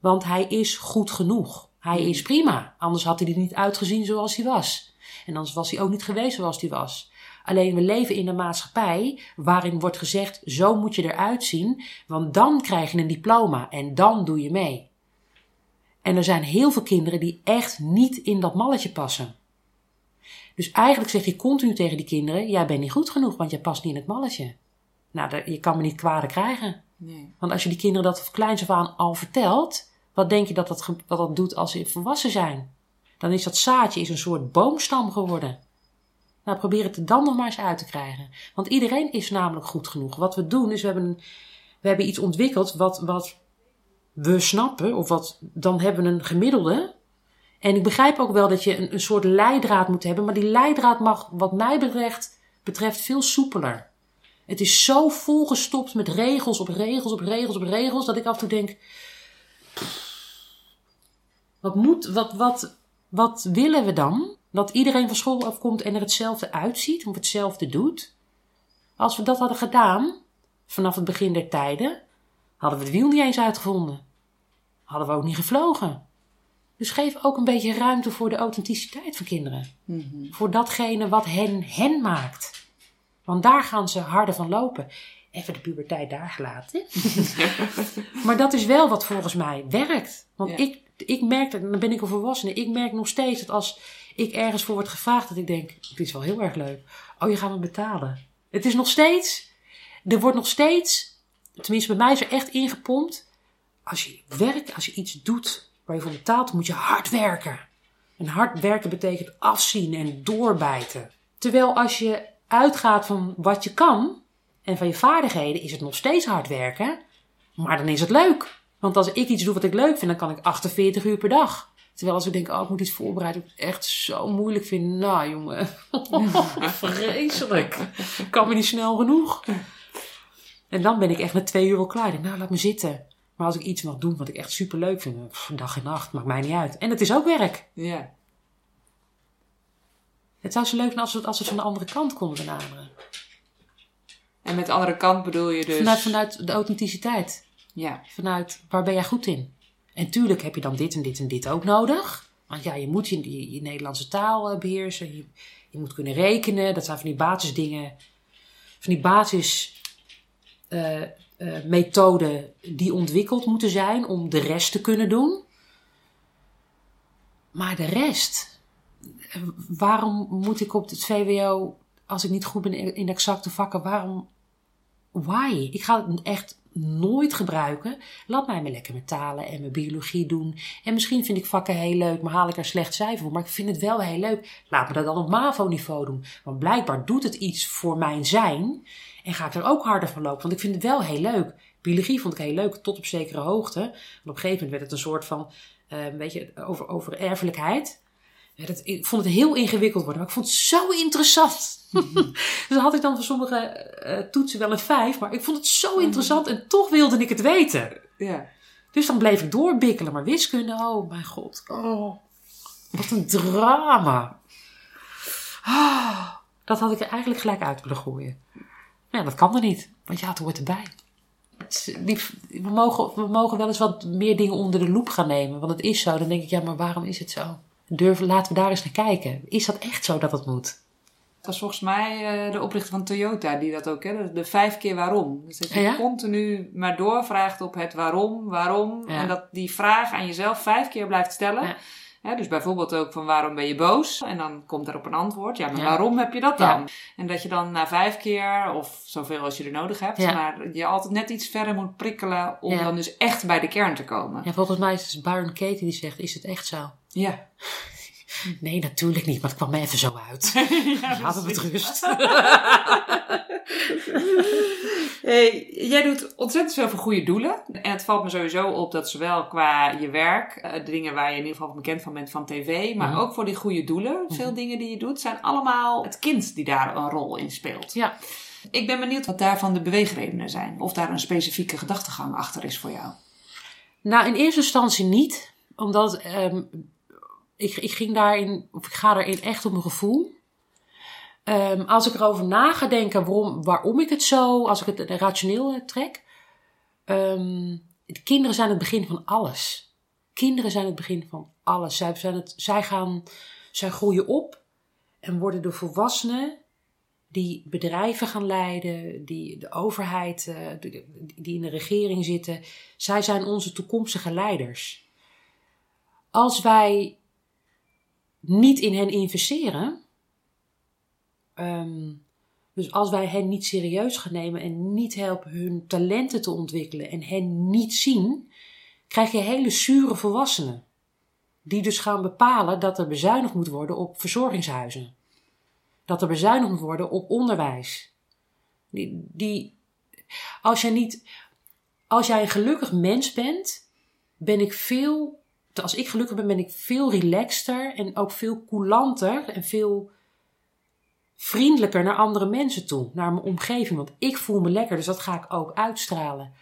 Want hij is goed genoeg. Hij is prima. Anders had hij er niet uitgezien zoals hij was. En anders was hij ook niet geweest zoals hij was. Alleen we leven in een maatschappij waarin wordt gezegd: zo moet je eruit zien, want dan krijg je een diploma en dan doe je mee. En er zijn heel veel kinderen die echt niet in dat malletje passen. Dus eigenlijk zeg je continu tegen die kinderen: jij bent niet goed genoeg, want jij past niet in het malletje. Nou, je kan me niet kwaad krijgen. Nee. Want als je die kinderen dat van kleins af aan al vertelt, wat denk je dat dat, dat dat doet als ze volwassen zijn? Dan is dat zaadje is een soort boomstam geworden. Nou, probeer het er dan nog maar eens uit te krijgen. Want iedereen is namelijk goed genoeg. Wat we doen is, we hebben, we hebben iets ontwikkeld wat, wat we snappen. Of wat, dan hebben we een gemiddelde. En ik begrijp ook wel dat je een, een soort leidraad moet hebben. Maar die leidraad mag, wat mij betreft, betreft veel soepeler. Het is zo volgestopt met regels op regels op regels op regels. Dat ik af en toe denk. Wat moet, wat, wat, wat willen we dan? Dat iedereen van school afkomt en er hetzelfde uitziet of hetzelfde doet? Als we dat hadden gedaan, vanaf het begin der tijden, hadden we het wiel niet eens uitgevonden. Hadden we ook niet gevlogen. Dus geef ook een beetje ruimte voor de authenticiteit van kinderen. Mhm. Voor datgene wat hen hen maakt. Want daar gaan ze harder van lopen. Even de puberteit daar gelaten. *laughs* maar dat is wel wat volgens mij werkt. Want ik, ik merk, dat, dan ben ik een volwassene, ik merk nog steeds dat als ik ergens voor word gevraagd, dat ik denk, het is wel heel erg leuk. Oh, je gaat me betalen. Het is nog steeds, er wordt nog steeds, tenminste bij mij is er echt ingepompt. Als je werkt, als je iets doet waar je voor betaalt, moet je hard werken. En hard werken betekent afzien en doorbijten. Terwijl als je uitgaat van wat je kan en van je vaardigheden, is het nog steeds hard werken. Maar dan is het leuk. Want als ik iets doe wat ik leuk vind, dan kan ik 48 uur per dag. Terwijl als ik denk, oh, ik moet iets voorbereiden, ik het echt zo moeilijk vind. Nou, jongen, *laughs* vreselijk. Kan me niet snel genoeg. En dan ben ik echt met twee uur wel klaar. Ik denk, nou, laat me zitten. Maar als ik iets mag doen wat ik echt super leuk vind, dag en nacht, maakt mij niet uit. En het is ook werk. Ja. Het zou zo leuk zijn als het, als het van de andere kant konden benaderen. En met de andere kant bedoel je dus? Vanuit, vanuit de authenticiteit. Ja. Vanuit waar ben jij goed in? En tuurlijk heb je dan dit en dit en dit ook nodig. Want ja, je moet je, je, Nederlandse taal eh, beheersen. Je, je, moet kunnen rekenen. Dat zijn van die basisdingen. Van die basismethoden uh, uh, die ontwikkeld moeten zijn om de rest te kunnen doen. Maar de rest. Waarom moet ik op het VWO, als ik niet goed ben in exacte vakken, waarom. Why? Ik ga het echt nooit gebruiken. Laat mij maar lekker mijn talen en mijn biologie doen. En misschien vind ik vakken heel leuk, maar haal ik er slecht cijfer voor. Maar ik vind het wel heel leuk. Laat me dat dan op MAVO-niveau doen. Want blijkbaar doet het iets voor mijn zijn. En ga ik er ook harder van lopen. Want ik vind het wel heel leuk. Biologie vond ik heel leuk, tot op zekere hoogte. En op een gegeven moment werd het een soort van, uh, weet je, over, over erfelijkheid. Ja, ik vond het heel ingewikkeld worden, maar ik vond het zo interessant. Mm *laughs* dus dan had ik dan voor sommige uh, toetsen wel een vijf, maar ik vond het zo mhm. interessant en toch wilde ik het weten. Ja. Dus dan bleef ik doorbikkelen, maar wiskunde, oh mijn god. Oh, wat een drama. Oh, dat had ik er eigenlijk gelijk uit willen gooien. Ja, dat kan er niet, want ja, het hoort erbij. We, mogen, we mogen wel eens wat meer dingen onder de loep gaan nemen, want het is zo. Dan denk ik, ja, maar waarom is het zo? Durven, laten we daar eens naar kijken. Is dat echt zo dat het moet? Dat was volgens mij uh, de oprichter van Toyota die dat ook, hè? De, vijf keer waarom. Dus dat je continu maar doorvraagt op het waarom, waarom. En dat die vraag aan jezelf vijf keer blijft stellen. Dus bijvoorbeeld ook van waarom ben je boos? En dan komt erop een antwoord. Ja, maar Ja. waarom heb je dat dan? Ja. En dat je dan na vijf keer, of zoveel als je er nodig hebt, Ja. maar je altijd net iets verder moet prikkelen om dan dus echt bij de kern te komen. Ja, volgens mij is het Byron Katie die zegt, is het echt zo? Ja. *laughs* Nee, natuurlijk niet, maar het kwam me even zo uit. *laughs* ja Laten we het rust. *laughs* Hey, jij doet ontzettend veel voor goede doelen. En het valt me sowieso op dat zowel qua je werk, eh, de dingen waar je in ieder geval bekend van bent van tv, maar Mhm. ook voor die goede doelen, veel dingen die je doet, zijn allemaal het kind die daar een rol in speelt. Ja. Ik ben benieuwd wat daarvan de beweegredenen zijn. Of daar een specifieke gedachtegang achter is voor jou. Nou, in eerste instantie niet. Omdat ehm, ik, ik ging daarin, of ik ga daarin echt op mijn gevoel. Ehm, als ik erover na ga denken waarom, waarom ik het zo, als ik het rationeel eh, trek. ehm, de kinderen zijn het begin van alles. Kinderen zijn het begin van alles. Zij, zijn het, zij, gaan, zij groeien op en worden de volwassenen die bedrijven gaan leiden, die de overheid, eh, die in de regering zitten. Zij zijn onze toekomstige leiders. Als wij niet in hen investeren, ehm, dus als wij hen niet serieus gaan nemen en niet helpen hun talenten te ontwikkelen en hen niet zien, krijg je hele zure volwassenen. Die dus gaan bepalen dat er bezuinigd moet worden op verzorgingshuizen. Dat er bezuinigd moet worden op onderwijs. Die, die, als, jij niet, als jij een gelukkig mens bent, ben ik veel. Als ik gelukkig ben, ben ik veel relaxter en ook veel coulanter en veel vriendelijker naar andere mensen toe, naar mijn omgeving. Want ik voel me lekker, dus dat ga ik ook uitstralen.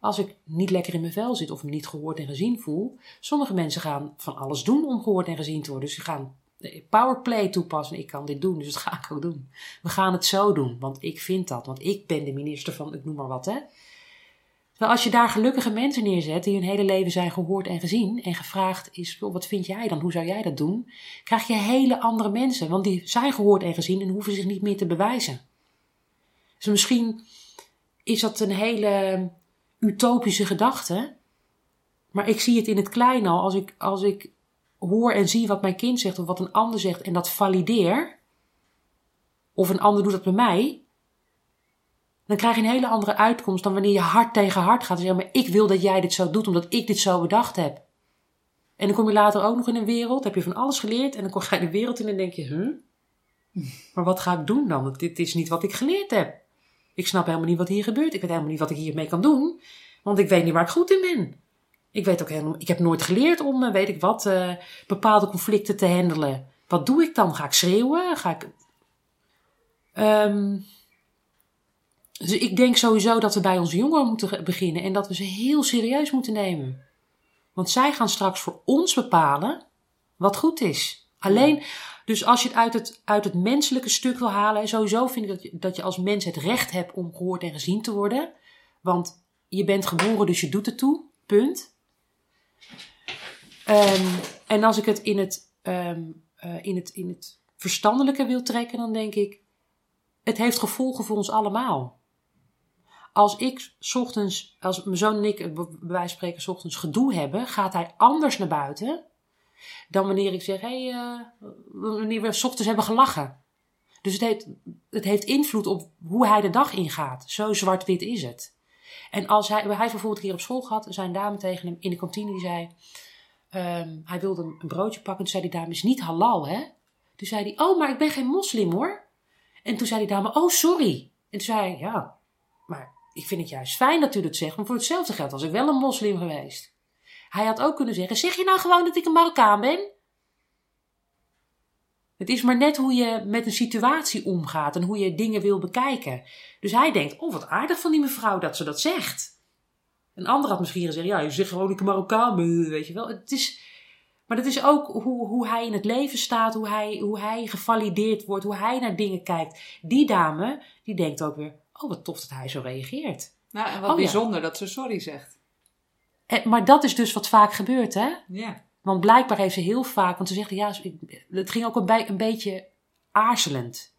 Als ik niet lekker in mijn vel zit of me niet gehoord en gezien voel. Sommige mensen gaan van alles doen om gehoord en gezien te worden. Dus ze gaan powerplay toepassen. Ik kan dit doen, dus dat ga ik ook doen. We gaan het zo doen, want ik vind dat. Want ik ben de minister van, ik noem maar wat, hè. Als je daar gelukkige mensen neerzet die hun hele leven zijn gehoord en gezien en gevraagd is, "Joh, wat vind jij dan, hoe zou jij dat doen? Krijg je hele andere mensen, want die zijn gehoord en gezien en hoeven zich niet meer te bewijzen. Dus misschien is dat een hele utopische gedachte, maar ik zie het in het klein al. Als ik, als ik hoor en zie wat mijn kind zegt of wat een ander zegt en dat valideer, of een ander doet dat bij mij, dan krijg je een hele andere uitkomst dan wanneer je hard tegen hard gaat en zeggen, maar ik wil dat jij dit zo doet omdat ik dit zo bedacht heb. En dan kom je later ook nog in een wereld, heb je van alles geleerd en dan ga je de wereld in en denk je, huh? Maar wat ga ik doen dan? Dit is niet wat ik geleerd heb. Ik snap helemaal niet wat hier gebeurt. Ik weet helemaal niet wat ik hiermee kan doen. Want ik weet niet waar ik goed in ben. Ik weet ook helemaal, ik heb nooit geleerd om, eh, weet ik wat, eh, bepaalde conflicten te handelen. Wat doe ik dan? Ga ik schreeuwen? Ga ik. Ehm, dus ik denk sowieso dat we bij onze jongeren moeten beginnen en dat we ze heel serieus moeten nemen. Want zij gaan straks voor ons bepalen wat goed is. Alleen, dus als je het uit het, uit het menselijke stuk wil halen, sowieso vind ik dat je, dat je als mens het recht hebt om gehoord en gezien te worden. Want je bent geboren, dus je doet het toe. Punt. Ehm, en als ik het in het, ehm, eh, in, het, in het verstandelijke wil trekken, dan denk ik, het heeft gevolgen voor ons allemaal. Als ik ochtends, als mijn zoon en ik, bij wijze van spreken, ochtends gedoe hebben, gaat hij anders naar buiten dan wanneer ik zeg, hey, eh, wanneer we ochtends hebben gelachen. Dus het heeft, het heeft invloed op hoe hij de dag ingaat. Zo zwart-wit is het. En als hij, hij bijvoorbeeld keer op school gehad, een dame tegen hem in de kantine die zei, ehm, hij wilde een broodje pakken. Toen zei die dame, is niet halal, hè? Toen zei hij, oh, maar ik ben geen moslim, hoor. En toen zei die dame, oh, sorry. En toen zei hij, ja, ik vind het juist fijn dat u dat zegt, maar voor hetzelfde geld was ik wel een moslim geweest. Hij had ook kunnen zeggen, zeg je nou gewoon dat ik een Marokkaan ben? Het is maar net hoe je met een situatie omgaat en hoe je dingen wil bekijken. Dus hij denkt, oh wat aardig van die mevrouw dat ze dat zegt. Een ander had misschien gezegd, ja, je zegt gewoon ik een Marokkaan ben, weet je wel. Het is, maar dat is ook hoe, hoe hij in het leven staat, hoe hij, hoe hij gevalideerd wordt, hoe hij naar dingen kijkt. Die dame, die denkt ook weer, oh wat tof dat hij zo reageert. Nou, en wat Oh, ja. bijzonder dat ze sorry zegt. En, maar dat is dus wat vaak gebeurt, hè? Ja. Want blijkbaar heeft ze heel vaak, want ze zegt ja, het ging ook een, beetje aarzelend.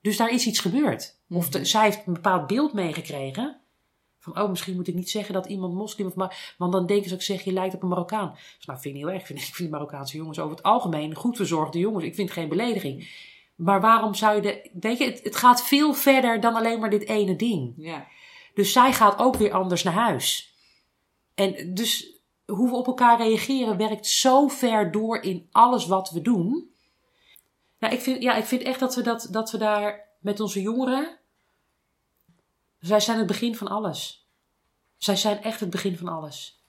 Dus daar is iets gebeerd. Of de- zij heeft een bepaald beeld meegekregen. Van, oh, misschien moet ik niet zeggen dat iemand moslim of maar, want dan denken ze ik zeg, je lijkt op een Marokkaan. Dus, nou, vind ik heel erg. Ik vind, ik vind Marokkaanse jongens over het algemeen goed verzorgde jongens. Ik vind het geen belediging. Maar waarom zou je de, weet je, het, het gaat veel verder dan alleen maar dit ene ding. Ja. Dus zij gaat ook weer anders naar huis. En dus hoe we op elkaar reageren werkt zo ver door in alles wat we doen. Nou, ik vind, ja, ik vind echt dat we, dat, dat we daar met onze jongeren. Zij zijn het begin van alles. Zij zijn echt het begin van alles.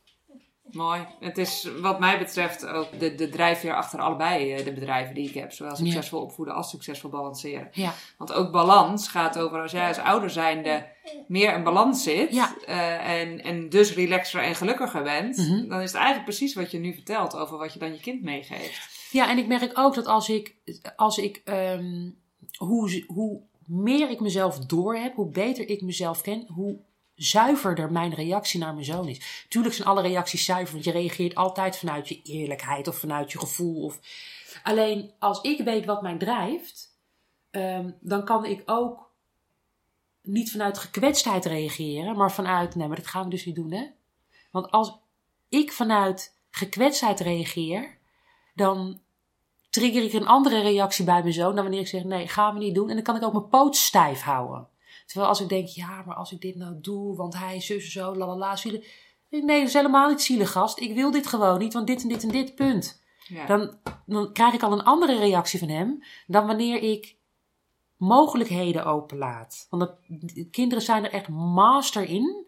Mooi. Het is wat mij betreft ook de, de drijfveer achter allebei eh, de bedrijven die ik heb. Zowel succesvol opvoeden als succesvol balanceren. Ja. Want ook balans gaat over als jij als ouder zijnde meer in balans zit. Ja. eh, en, en dus relaxer en gelukkiger bent. Mhm. Dan is het eigenlijk precies wat je nu vertelt over wat je dan je kind meegeeft. Ja, en ik merk ook dat als ik, als ik ehm, hoe, hoe meer ik mezelf door heb, hoe beter ik mezelf ken, hoe zuiverder mijn reactie naar mijn zoon is. Tuurlijk zijn alle reacties zuiver, want je reageert altijd vanuit je eerlijkheid of vanuit je gevoel. Of... Alleen als ik weet wat mij drijft, ehm, dan kan ik ook niet vanuit gekwetstheid reageren, maar vanuit, nee, maar dat gaan we dus niet doen, hè? Want als ik vanuit gekwetstheid reageer, dan trigger ik een andere reactie bij mijn zoon dan wanneer ik zeg: nee, gaan we niet doen. En dan kan ik ook mijn poot stijf houden. Terwijl als ik denk: ja, maar als ik dit nou doe, want hij is zus en zo, lalala, zielig. Nee, dat is helemaal niet zielig, gast. Ik wil dit gewoon niet, want dit en dit en dit, punt. Ja. Dan, dan krijg ik al een andere reactie van hem dan wanneer ik mogelijkheden openlaat. Want dat, de kinderen zijn er echt master in.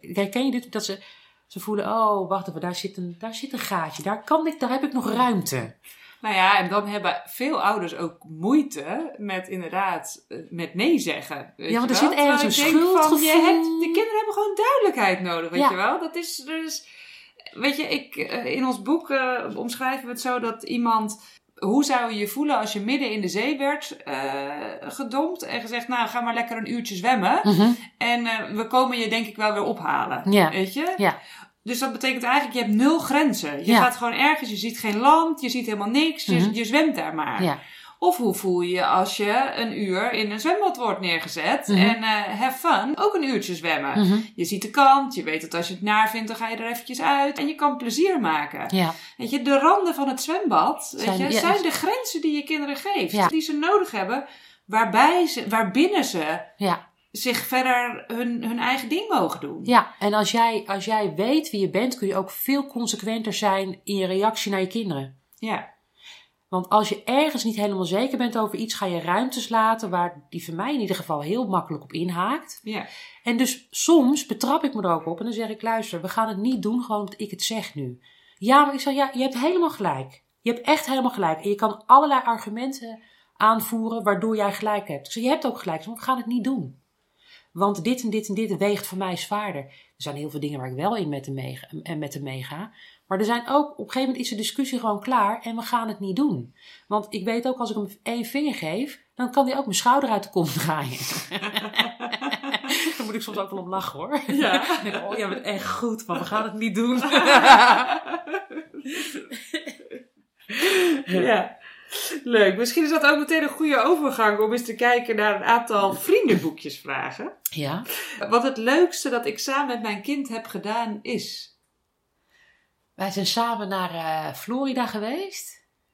Herken je dit? Dat ze, ze voelen, oh, wacht even, daar zit, een, daar zit een gaatje. Daar, kan ik, daar heb ik nog ruimte. Nou ja, en dan hebben veel ouders ook moeite met inderdaad eh, met nee zeggen. Weet Ja, want er wel? zit ergens een denk van, je schuldgevoel. hebt, de kinderen hebben gewoon duidelijkheid nodig, weet Ja. je wel. Dat is dus, weet je, ik, eh, in ons boek eh, omschrijven we het zo dat iemand, hoe zou je je voelen als je midden in de zee werd eh, gedompt en gezegd, nou ga maar lekker een uurtje zwemmen. En eh, we komen je denk ik wel weer ophalen, weet je. Ja. Dus dat betekent eigenlijk, je hebt nul grenzen. Je Ja. gaat gewoon ergens, je ziet geen land, je ziet helemaal niks, je, Mhm. je zwemt daar maar. Ja. Of hoe voel je je als je een uur in een zwembad wordt neergezet Mhm. en eh have fun, ook een uurtje zwemmen. Mhm. Je ziet de kant, je weet dat als je het naar vindt, dan ga je er eventjes uit en je kan plezier maken. Ja. Weet je, de randen van het zwembad weet Zijn- je, ja, zijn dus- de grenzen die je kinderen geeft. Ja. Die ze nodig hebben, waarbij ze, waarbinnen ze Ja. Zich verder hun, hun eigen ding mogen doen. Ja, en als jij, als jij weet wie je bent, kun je ook veel consequenter zijn in je reactie naar je kinderen. Ja. Want als je ergens niet helemaal zeker bent over iets, ga je ruimtes laten waar die voor mij in ieder geval heel makkelijk op inhaakt. ja. En dus soms betrap ik me er ook op en dan zeg ik: luister, we gaan het niet doen gewoon omdat ik het zeg nu. Ja, maar ik zeg: ja, je hebt helemaal gelijk. Je hebt echt helemaal gelijk. En je kan allerlei argumenten aanvoeren waardoor jij gelijk hebt. Dus je hebt ook gelijk, maar we gaan het niet doen. Want dit en dit en dit weegt voor mij zwaarder. Er zijn heel veel dingen waar ik wel in met hem meega, en met. Maar er zijn ook, op een gegeven moment is de discussie gewoon klaar en we gaan het niet doen. Want ik weet ook, als ik hem één vinger geef, dan kan hij ook mijn schouder uit de kom *laughs* draaien. Dan moet ik soms ook wel om lachen hoor. Ja. *laughs* Denk, oh, jij bent echt goed, maar we gaan het niet doen. *laughs* Ja. Leuk. Misschien is dat ook meteen een goede overgang om eens te kijken naar een aantal vriendenboekjes vragen. Ja. Wat het leukste dat ik samen met mijn kind heb gedaan is. Wij zijn samen naar eh, Florida geweest.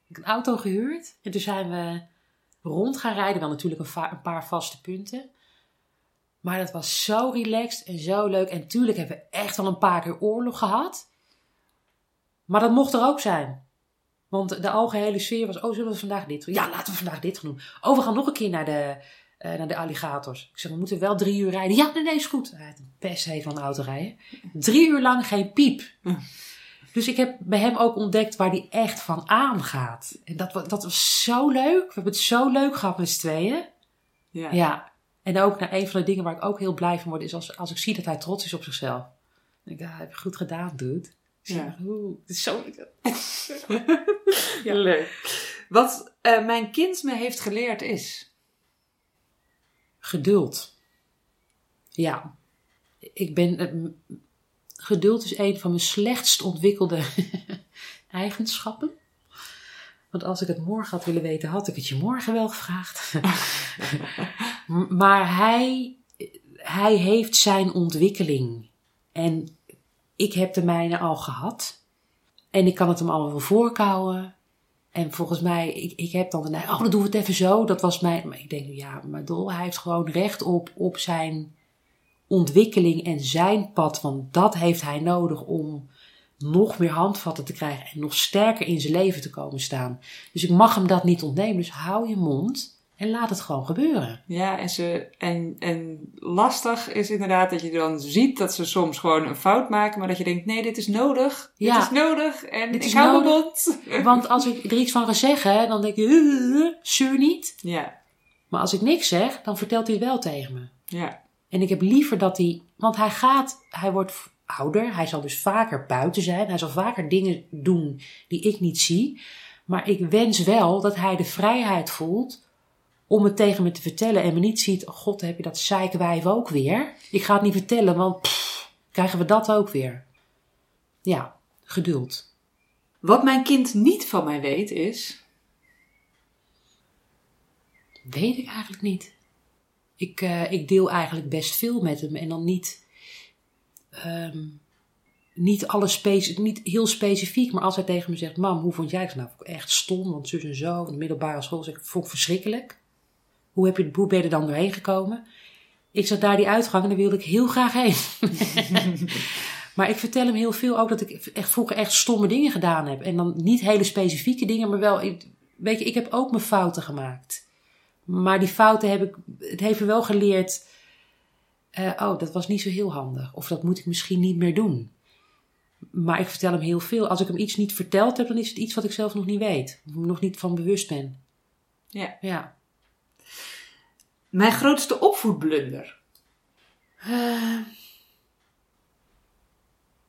Ik heb een auto gehuurd. En toen zijn we rond gaan rijden. Wel natuurlijk een, een paar vaste punten. Maar dat was zo relaxed en zo leuk. En tuurlijk hebben we echt al een paar keer oorlog gehad. Maar dat mocht er ook zijn. Want de algehele sfeer was, oh zullen we vandaag dit doen? Ja, laten we vandaag dit gaan doen. Oh, we gaan nog een keer naar de, eh, naar de alligators. Ik zeg, we moeten wel drie uur rijden. Ja, nee, nee, is goed. Hij heeft een pest heeft van de auto rijden. Drie uur lang geen piep. Dus ik heb bij hem ook ontdekt waar hij echt van aangaat. En dat, dat was zo leuk. We hebben het zo leuk gehad met z'n tweeën. Ja. Ja. En ook naar een van de dingen waar ik ook heel blij van word, is als, als ik zie dat hij trots is op zichzelf. Dan denk ik, ah, heb je goed gedaan, dude. Ja. oeh, het is zo... *laughs* Ja. Leuk. Wat eh, mijn kind me heeft geleerd is. Geduld. Ja. Ik ben... eh, geduld is een van mijn slechtst ontwikkelde *laughs* eigenschappen. Want als ik het morgen had willen weten, had ik het je morgen wel gevraagd. *laughs* Maar hij, hij heeft zijn ontwikkeling. En ik heb de mijne al gehad. En ik kan het hem allemaal wel voorkouwen. En volgens mij, ik, ik heb dan de neiging, oh, dan doen we het even zo. Dat was mijn, maar ik denk, ja, maar Dol, hij heeft gewoon recht op, op zijn ontwikkeling en zijn pad. Want dat heeft hij nodig om nog meer handvatten te krijgen en nog sterker in zijn leven te komen staan. Dus ik mag hem dat niet ontnemen. Dus hou je mond en laat het gewoon gebeuren. Ja, en, ze, en, en lastig is inderdaad dat je dan ziet dat ze soms gewoon een fout maken, maar dat je denkt, nee, dit is nodig. Dit is nodig en Dit ik is hou mijn mond. *laughs* Want als ik er iets van ga zeggen, dan denk je, "Uh, uh, zeur niet. Ja, Maar als ik niks zeg, dan vertelt hij wel tegen me. ja, En ik heb liever dat hij, want hij gaat, hij wordt ouder, hij zal dus vaker buiten zijn, hij zal vaker dingen doen die ik niet zie. Maar ik wens wel dat hij de vrijheid voelt om het tegen me te vertellen en me niet ziet, oh god, heb je dat zeikwijf ook weer? Ik ga het niet vertellen, want pff, krijgen we dat ook weer. Ja, geduld. Wat mijn kind niet van mij weet is. Weet ik eigenlijk niet. Ik, eh, ik deel eigenlijk best veel met hem en dan niet, ehm, niet, alles niet heel specifiek, maar als hij tegen me zegt: Mam, hoe vond jij het? Nou, vond ik echt stom, want zus en zo. In de middelbare school zeg ik: Vond ik verschrikkelijk. Hoe, heb je, hoe ben je er dan doorheen gekomen? Ik zat daar die uitgang en daar wilde ik heel graag heen. *laughs* maar ik vertel hem heel veel ook dat ik echt vroeger echt stomme dingen gedaan heb. En dan niet hele specifieke dingen, maar wel. Weet je, ik heb ook mijn fouten gemaakt. Maar die fouten heb ik, het heeft me wel geleerd. eh, oh, dat was niet zo heel handig. Of dat moet ik misschien niet meer doen. Maar ik vertel hem heel veel. Als ik hem iets niet verteld heb, dan is het iets wat ik zelf nog niet weet. Of nog niet van bewust ben. Ja. Ja. Mijn grootste opvoedblunder. Eh,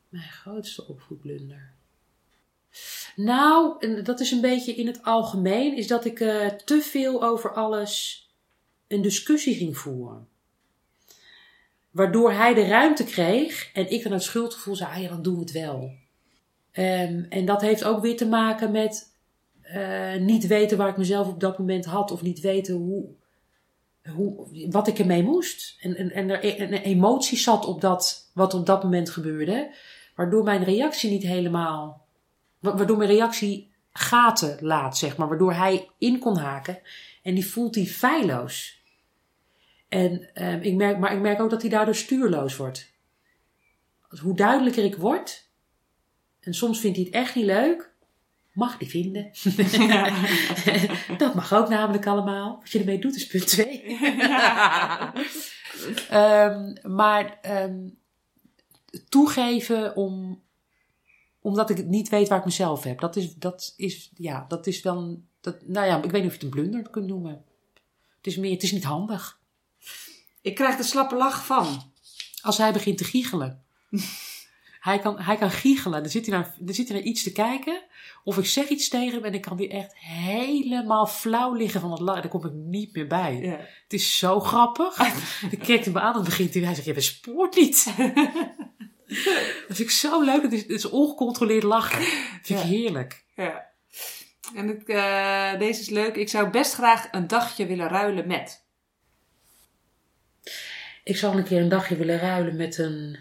mijn grootste opvoedblunder. Nou, en dat is een beetje in het algemeen, is dat ik eh, te veel over alles een discussie ging voeren. Waardoor hij de ruimte kreeg en ik dan het schuldgevoel zei, ah ja, dan doen we het wel. Ehm, en dat heeft ook weer te maken met eh, niet weten waar ik mezelf op dat moment had of niet weten hoe, hoe, wat ik ermee moest. En, en, en er een emotie zat op dat, wat op dat moment gebeurde. Waardoor mijn reactie niet helemaal. wa- Waardoor mijn reactie gaten laat, zeg maar. Waardoor hij in kon haken. En die voelt hij feilloos. En, ehm, ik merk, maar ik merk ook dat hij daardoor stuurloos wordt. Hoe duidelijker ik word. En soms vindt hij het echt niet leuk. Mag die vinden. *laughs* dat mag ook namelijk allemaal. Wat je ermee doet is punt twee. *laughs* Ehm, maar ehm, toegeven om, omdat ik het niet weet waar ik mezelf heb. Dat is, dat is, ja, dat is dan, dat, nou ja, ik weet niet of je het een blunder kunt noemen. Het is meer, het is niet handig. Ik krijg de slappe lach van. Als hij begint te giechelen. *laughs* hij, kan, hij kan giechelen. Dan zit hij, naar, dan zit hij naar iets te kijken. Of ik zeg iets tegen hem en dan kan hij echt helemaal flauw liggen van het lachen. Daar kom ik niet meer bij. Ja. Het is zo grappig. Dan kijkt hij me aan en begint hij. Hij zegt, je bespoort niet. *laughs* dat vind ik zo leuk. Het is, het is ongecontroleerd lachen. Dat vind ik heerlijk. ja. En ik, eh, deze is leuk. Ik zou best graag een dagje willen ruilen met. Ik zou een keer een dagje willen ruilen met een...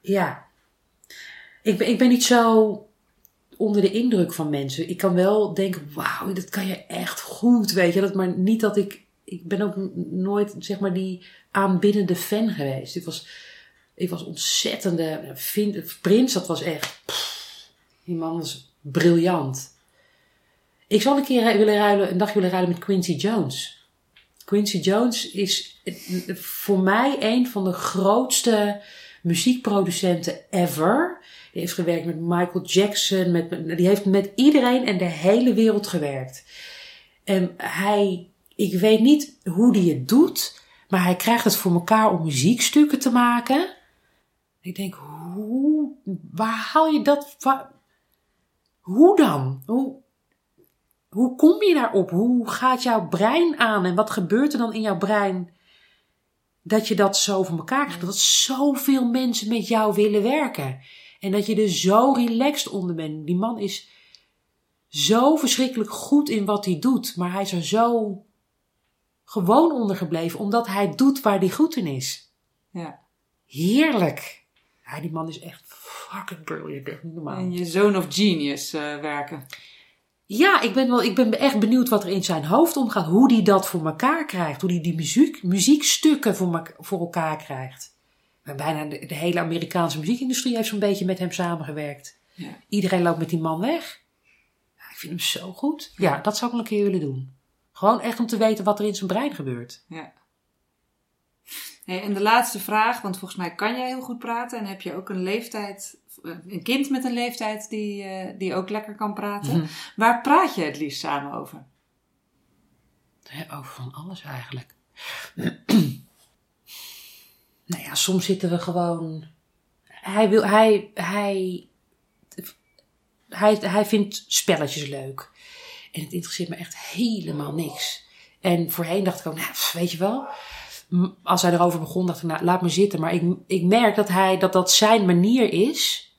Ja. Ik ben, ik ben niet zo onder de indruk van mensen. Ik kan wel denken, wauw, dat kan je echt goed, weet je. Dat, maar niet dat ik... Ik ben ook nooit, zeg maar, die aanbiddende fan geweest. Ik was, ik was ontzettende... Vind, Prins, dat was echt... die man was briljant. Ik zou een keer willen ruilen, een dag willen ruilen met Quincy Jones. Quincy Jones is voor mij een van de grootste muziekproducenten ever. Die heeft gewerkt met Michael Jackson, met, die heeft met iedereen en de hele wereld gewerkt. En hij, ik weet niet hoe die het doet, maar hij krijgt het voor elkaar om muziekstukken te maken. Ik denk, hoe, waar haal je dat, waar- hoe dan? Hoe, hoe kom je daarop? Hoe gaat jouw brein aan? En wat gebeurt er dan in jouw brein dat je dat zo voor elkaar krijgt? Dat zoveel mensen met jou willen werken. En dat je er zo relaxed onder bent. Die man is zo verschrikkelijk goed in wat hij doet. Maar hij is er zo gewoon ondergebleven, omdat hij doet waar hij goed in is. Ja. Heerlijk. Ja, die man is echt fucking brilliant, echt niet normaal. En je zoon of genius eh, werken. Ja, ik ben, wel, ik ben echt benieuwd wat er in zijn hoofd omgaat. Hoe die dat voor elkaar krijgt. Hoe die die muziek, muziekstukken voor, voor elkaar krijgt. Maar bijna de, de hele Amerikaanse muziekindustrie heeft zo'n beetje met hem samengewerkt. Ja. Iedereen loopt met die man weg. Ja, ik vind hem zo goed. Ja, dat zou ik wel een keer willen doen. Gewoon echt om te weten wat er in zijn brein gebeurt. Ja. Hey, en de laatste vraag, want volgens mij kan jij heel goed praten en heb je ook een leeftijd, een kind met een leeftijd die, eh, die ook lekker kan praten. Mhm. Waar praat je het liefst samen over? Ja, over van alles eigenlijk. *clears throat* nou ja, soms zitten we gewoon. Hij, wil, hij, hij, hij, hij vindt spelletjes leuk. En het interesseert me echt helemaal niks. En voorheen dacht ik ook, nou, weet je wel. Als hij erover begon, dacht ik, nou, laat me zitten. Maar ik, ik merk dat, hij, dat dat zijn manier is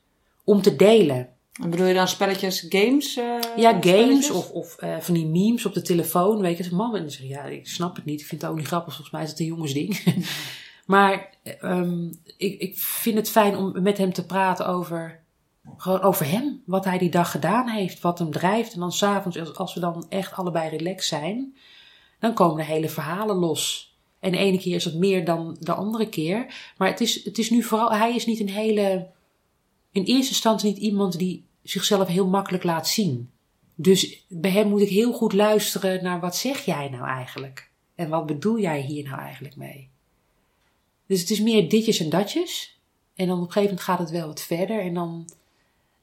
om te delen. En bedoel je dan spelletjes, games? eh, Ja, games of, of eh, van die memes op de telefoon. Weet je, als mam en zeg ja, ik snap het niet. Ik vind het ook niet grappig. Volgens mij is het een jongensding. *laughs* maar ehm, ik, ik vind het fijn om met hem te praten over, gewoon over hem. Wat hij die dag gedaan heeft, wat hem drijft. En dan s'avonds, als, als we dan echt allebei relaxed zijn, dan komen de hele verhalen los. En de ene keer is het meer dan de andere keer. Maar het is, het is nu vooral, hij is niet een hele, in eerste instantie niet iemand die zichzelf heel makkelijk laat zien. Dus bij hem moet ik heel goed luisteren naar wat zeg jij nou eigenlijk? En wat bedoel jij hier nou eigenlijk mee? Dus het is meer ditjes en datjes. En dan op een gegeven moment gaat het wel wat verder. En dan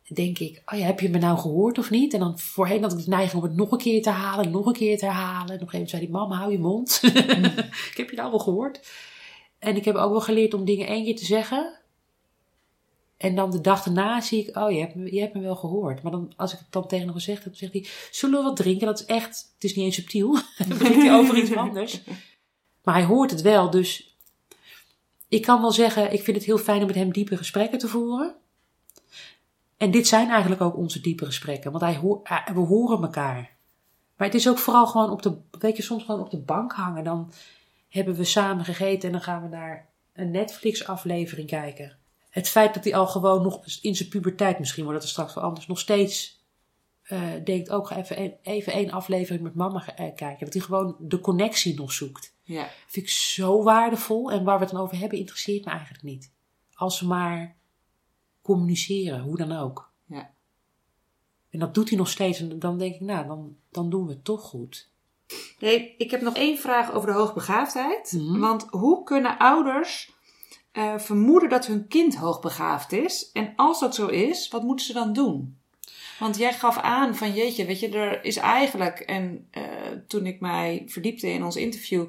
denk ik, oh ja, heb je me nou gehoord of niet? En dan voorheen had ik de neiging om het nog een keer te herhalen, nog een keer te herhalen. En op een gegeven moment zei die mama, hou je mond. *laughs* ik heb je nou wel gehoord. En ik heb ook wel geleerd om dingen één keer te zeggen. En dan de dag daarna zie ik, oh, je hebt, je hebt me wel gehoord. Maar dan, als ik het dan tegen hem gezegd heb, zegt hij, zullen we wat drinken? Dat is echt, het is niet eens subtiel. *laughs* dan begint hij over iets anders. Maar hij hoort het wel, dus ik kan wel zeggen, ik vind het heel fijn om met hem diepe gesprekken te voeren. En dit zijn eigenlijk ook onze diepe gesprekken, want hij hij- we horen elkaar. Maar het is ook vooral gewoon op de, weet je, soms gewoon op de bank hangen. Dan hebben we samen gegeten en dan gaan we naar een Netflix-aflevering kijken. Het feit dat hij al gewoon nog in zijn puberteit, misschien wordt het er straks wel anders, nog steeds eh, denkt, ook ga even, een- even één aflevering met mama eh, kijken. Dat hij gewoon de connectie nog zoekt. Ja. vind ik zo waardevol. En waar we het dan over hebben, interesseert me eigenlijk niet. Als we maar communiceren, hoe dan ook. Ja. En dat doet hij nog steeds. En dan denk ik, nou, dan, dan doen we het toch goed. Nee, ik heb nog één vraag over de hoogbegaafdheid. Mhm. Want hoe kunnen ouders eh, vermoeden dat hun kind hoogbegaafd is? En als dat zo is, wat moeten ze dan doen? Want jij gaf aan van jeetje, weet je, er is eigenlijk, en eh, toen ik mij verdiepte in ons interview,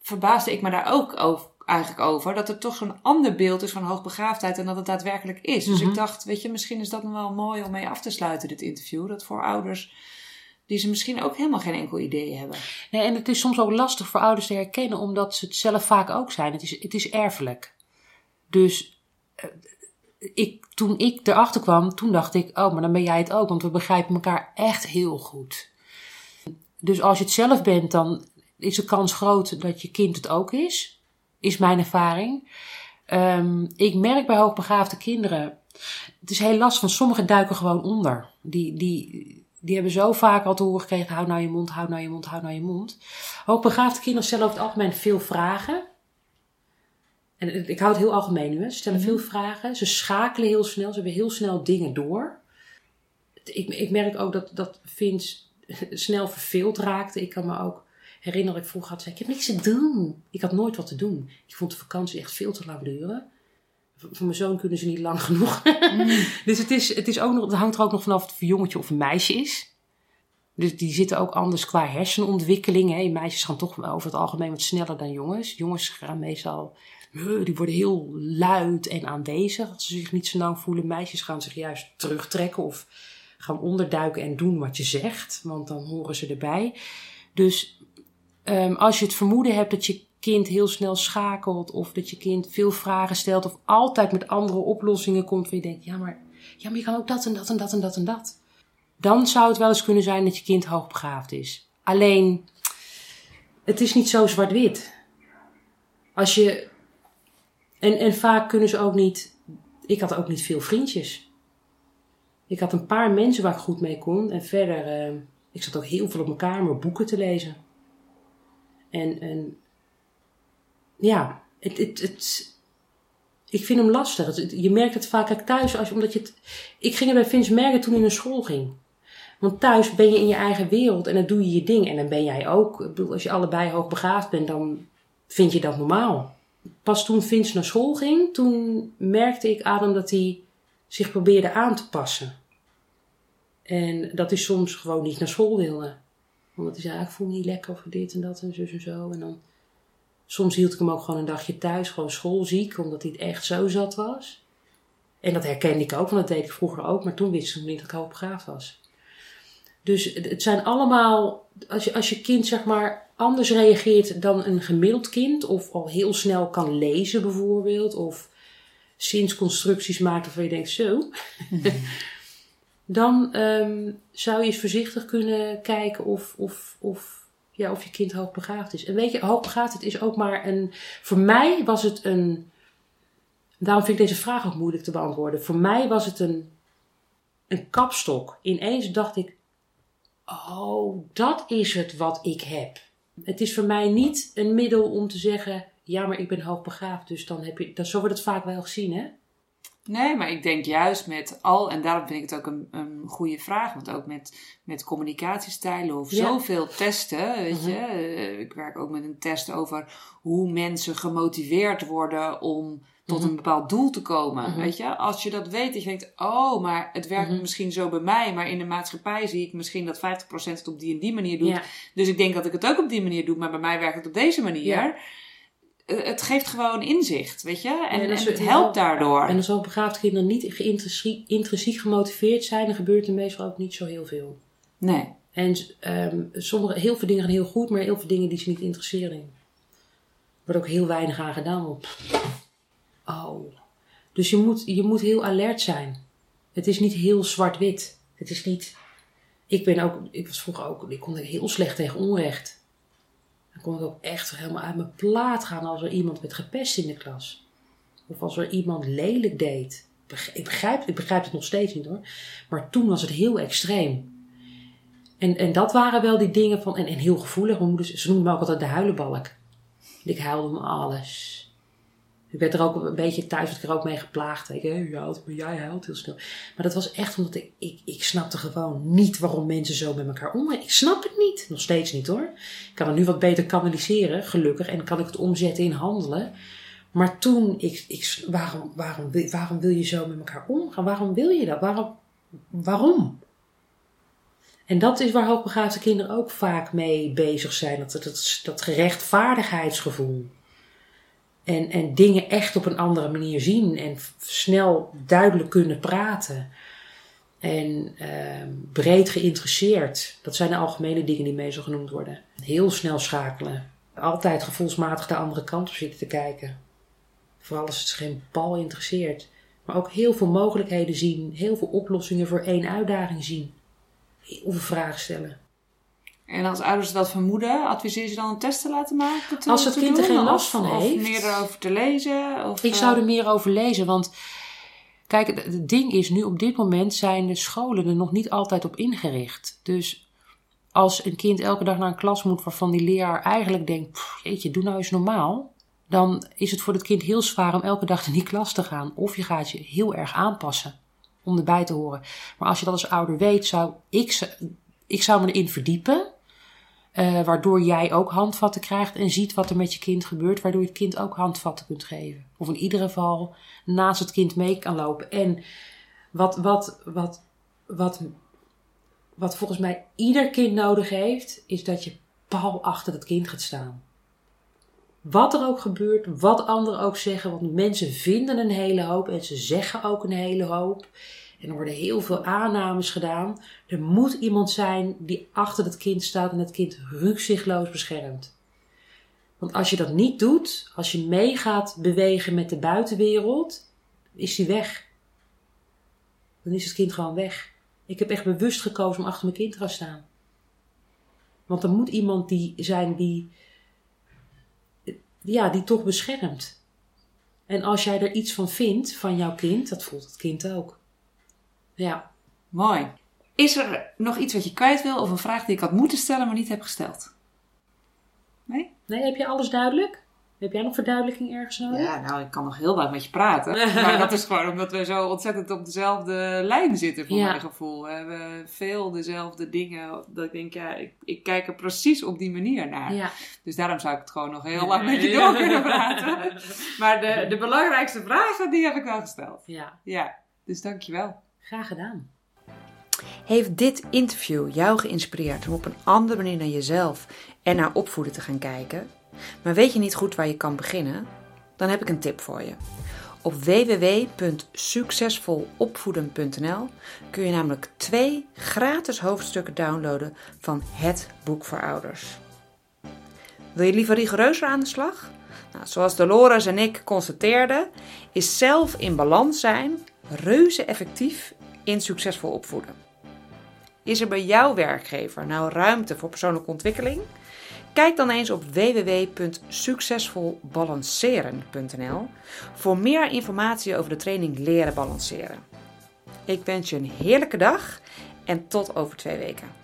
verbaasde ik me daar ook over, eigenlijk over, dat er toch zo'n ander beeld is van hoogbegaafdheid en dat het daadwerkelijk is. Dus Mhm. ik dacht, weet je, misschien is dat nog wel mooi om mee af te sluiten, dit interview. Dat voor ouders, die ze misschien ook helemaal geen enkel idee hebben. Nee, en het is soms ook lastig voor ouders te herkennen, omdat ze het zelf vaak ook zijn. Het is, het is erfelijk. Dus eh, ik, toen ik erachter kwam, toen dacht ik, oh, maar dan ben jij het ook. Want we begrijpen elkaar echt heel goed. Dus als je het zelf bent, dan is de kans groot dat je kind het ook is. Is mijn ervaring. Ehm, ik merk bij hoogbegaafde kinderen, het is heel lastig, want sommigen duiken gewoon onder. Die, die, die hebben zo vaak al te horen gekregen, hou nou je mond, hou nou je mond, hou nou je mond. Hoogbegaafde kinderen stellen over het algemeen veel vragen. En ik hou het heel algemeen nu, hè. ze stellen veel vragen. Ze schakelen heel snel, ze hebben heel snel dingen door. Ik, ik merk ook dat, dat Vince *laughs* snel verveeld raakte. Ik kan me ook herinneren dat ik vroeger had zei, ik heb niks te doen. Ik had nooit wat te doen. Ik vond de vakantie echt veel te lang duren. Voor mijn zoon kunnen ze niet lang genoeg. *laughs* dus het, is, het, is ook nog, het hangt er ook nog vanaf of het een jongetje of een meisje is. Dus die zitten ook anders qua hersenontwikkeling. Hè. Meisjes gaan toch over het algemeen wat sneller dan jongens. Jongens gaan meestal, die worden heel luid en aanwezig. Als ze zich niet zo nauw voelen. Meisjes gaan zich juist terugtrekken of gaan onderduiken en doen wat je zegt. Want dan horen ze erbij. Dus um, als je het vermoeden hebt dat je kind heel snel schakelt. Of dat je kind veel vragen stelt. Of altijd met andere oplossingen komt. Waar je denkt, ja maar, ja, maar je kan ook dat en dat en dat en dat en dat. Dan zou het wel eens kunnen zijn dat je kind hoogbegaafd is. Alleen, het is niet zo zwart-wit. Als je. En, en vaak kunnen ze ook niet. Ik had ook niet veel vriendjes. Ik had een paar mensen waar ik goed mee kon. En verder. eh, ik zat ook heel veel op mijn kamer boeken te lezen. En. en ja, het, het, het, ik vind hem lastig. Je merkt het vaak thuis. Als, omdat je ik ging het bij Vince merken toen hij naar school ging. Want thuis ben je in je eigen wereld en dan doe je je ding. En dan ben jij ook. Ik bedoel, als je allebei hoogbegaafd bent, dan vind je dat normaal. Pas toen Vince naar school ging, toen merkte ik hem dat hij zich probeerde aan te passen. En dat hij soms gewoon niet naar school wilde. Omdat hij zei, "Ah, ik voel me niet lekker voor dit en dat en zus en zo. En dan, soms hield ik hem ook gewoon een dagje thuis, gewoon schoolziek, omdat hij het echt zo zat was. En dat herkende ik ook, want dat deed ik vroeger ook. Maar toen wist ik niet dat ik hoogbegaafd was. Dus het zijn allemaal, als je, als je kind zeg maar anders reageert dan een gemiddeld kind, of al heel snel kan lezen bijvoorbeeld, of zinsconstructies maakt waarvan je denkt zo, *laughs* dan ehm, zou je eens voorzichtig kunnen kijken of, of, of, ja, of je kind hoogbegaafd is. En weet je, hoogbegaafdheid is ook maar een, voor mij was het een, daarom vind ik deze vraag ook moeilijk te beantwoorden. Voor mij was het een, een kapstok. Ineens dacht ik, Oh, dat is het wat ik heb. Het is voor mij niet een middel om te zeggen: ja, maar ik ben hoogbegaafd, dus dan heb je. Dat, zo wordt het vaak wel gezien, hè? Nee, maar ik denk juist met al, en daarom vind ik het ook een, een goede vraag, want ook met, met communicatiestijlen of Ja. zoveel testen, weet Mhm. je. Eh, Ik werk ook met een test over hoe mensen gemotiveerd worden om tot Mhm. een bepaald doel te komen, Mhm. weet je. Als je dat weet, dat je denkt, oh, maar het werkt Mhm. misschien zo bij mij, maar in de maatschappij zie ik misschien dat 50% het op die en die manier doet. Ja. Dus ik denk dat ik het ook op die manier doe, maar bij mij werkt het op deze manier. Ja. Eh, Het geeft gewoon inzicht, weet je. En, Ja, het helpt daardoor. En als hoogbegaafde kinderen niet intrinsiek gemotiveerd zijn, dan gebeurt er meestal ook niet zo heel veel. Nee. En ehm, sommige, heel veel dingen gaan heel goed, maar heel veel dingen die ze niet interesseren. Er wordt ook heel weinig aan gedaan. Op. Oh. Dus je moet, je moet heel alert zijn. Het is niet heel zwart-wit. Het is niet. Ik ben ook, ik was vroeger ook, ik kon heel slecht tegen onrecht. Dan kon ik ook echt helemaal uit mijn plaat gaan als er iemand werd gepest in de klas. Of als er iemand lelijk deed. Ik begrijp, ik begrijp het nog steeds niet hoor. Maar toen was het heel extreem. En, en dat waren wel die dingen van. En, en heel gevoelig. Mijn moeder, ze noemde me ook altijd de huilenbalk. Ik huilde om alles. Ik werd er ook een beetje thuis, werd ik ook mee geplaagd. Je, "Hé, maar jij huilt heel snel. Maar dat was echt omdat ik, ik, ik snapte gewoon niet waarom mensen zo met elkaar omgaan. Ik snap het niet. Nog steeds niet hoor. Ik kan het nu wat beter kanaliseren, gelukkig. En kan ik het omzetten in handelen. Maar toen, ik, ik, waarom, waarom, waarom wil je zo met elkaar omgaan? Waarom wil je dat? Waarom? waarom? En dat is waar hoogbegaafde kinderen ook vaak mee bezig zijn. Dat, dat, dat gerechtvaardigheidsgevoel. En, en dingen echt op een andere manier zien. En snel duidelijk kunnen praten. En ehm, breed geïnteresseerd. Dat zijn de algemene dingen die meestal genoemd worden. Heel snel schakelen. Altijd gevoelsmatig de andere kant op zitten te kijken. Vooral als het ze geen bal interesseert. Maar ook heel veel mogelijkheden zien. Heel veel oplossingen voor één uitdaging zien. Heel veel vragen stellen. En als ouders dat vermoeden, adviseer je dan een test te laten maken? te- Als het kind er geen last Of- van of heeft. meer erover te lezen? Of, Ik eh, zou er meer over lezen, want kijk, het- ding is nu op dit moment zijn de scholen er nog niet altijd op ingericht. Dus als een kind elke dag naar een klas moet waarvan die leraar eigenlijk denkt, "Pff, jeetje, doe nou eens normaal. Dan is het voor het kind heel zwaar om elke dag in die klas te gaan. Of je gaat je heel erg aanpassen om erbij te horen. Maar als je dat als ouder weet, zou ik, ik zou me erin verdiepen. Eh, waardoor jij ook handvatten krijgt en ziet wat er met je kind gebeurt. Waardoor je het kind ook handvatten kunt geven. Of in ieder geval naast het kind mee kan lopen. En wat, wat, wat, wat, wat volgens mij ieder kind nodig heeft, is dat je pal achter het kind gaat staan. Wat er ook gebeurt, wat anderen ook zeggen. Want mensen vinden een hele hoop en ze zeggen ook een hele hoop. En er worden heel veel aannames gedaan. Er moet iemand zijn die achter het kind staat en het kind rukzichtloos beschermt. Want als je dat niet doet, als je mee gaat bewegen met de buitenwereld, is die weg. Dan is het kind gewoon weg. Ik heb echt bewust gekozen om achter mijn kind te gaan staan. Want er moet iemand die zijn die ja, die toch beschermt. En als jij er iets van vindt, van jouw kind, dat voelt het kind ook. Ja. Mooi. Is er nog iets wat je kwijt wil of een vraag die ik had moeten stellen, maar niet heb gesteld? Nee? Nee, heb je alles duidelijk? Heb jij nog verduidelijking ergens nodig? Ja, nou, ik kan nog heel lang met je praten. *laughs* maar dat is gewoon omdat we zo ontzettend op dezelfde lijn zitten, voor Ja. mijn gevoel. We hebben veel dezelfde dingen. Dat ik denk, ja, ik, ik kijk er precies op die manier naar. Ja. Dus daarom zou ik het gewoon nog heel lang met je door kunnen *laughs* praten. Maar de, de belangrijkste vragen, die heb ik wel gesteld. Ja, Ja, dus dankjewel. Graag gedaan. Heeft dit interview jou geïnspireerd om op een andere manier naar jezelf en naar opvoeden te gaan kijken? Maar weet je niet goed waar je kan beginnen? Dan heb ik een tip voor je. Op www.succesvolopvoeden.nl kun je namelijk twee gratis hoofdstukken downloaden van het boek voor ouders. Wil je liever rigoureuzer aan de slag? Nou, zoals Dolores en ik constateerden, is zelf in balans zijn reuze effectief in succesvol opvoeden. Is er bij jouw werkgever nou ruimte voor persoonlijke ontwikkeling? Kijk dan eens op www.succesvolbalanceren.nl voor meer informatie over de training Leren Balanceren. Ik wens je een heerlijke dag en tot over twee weken.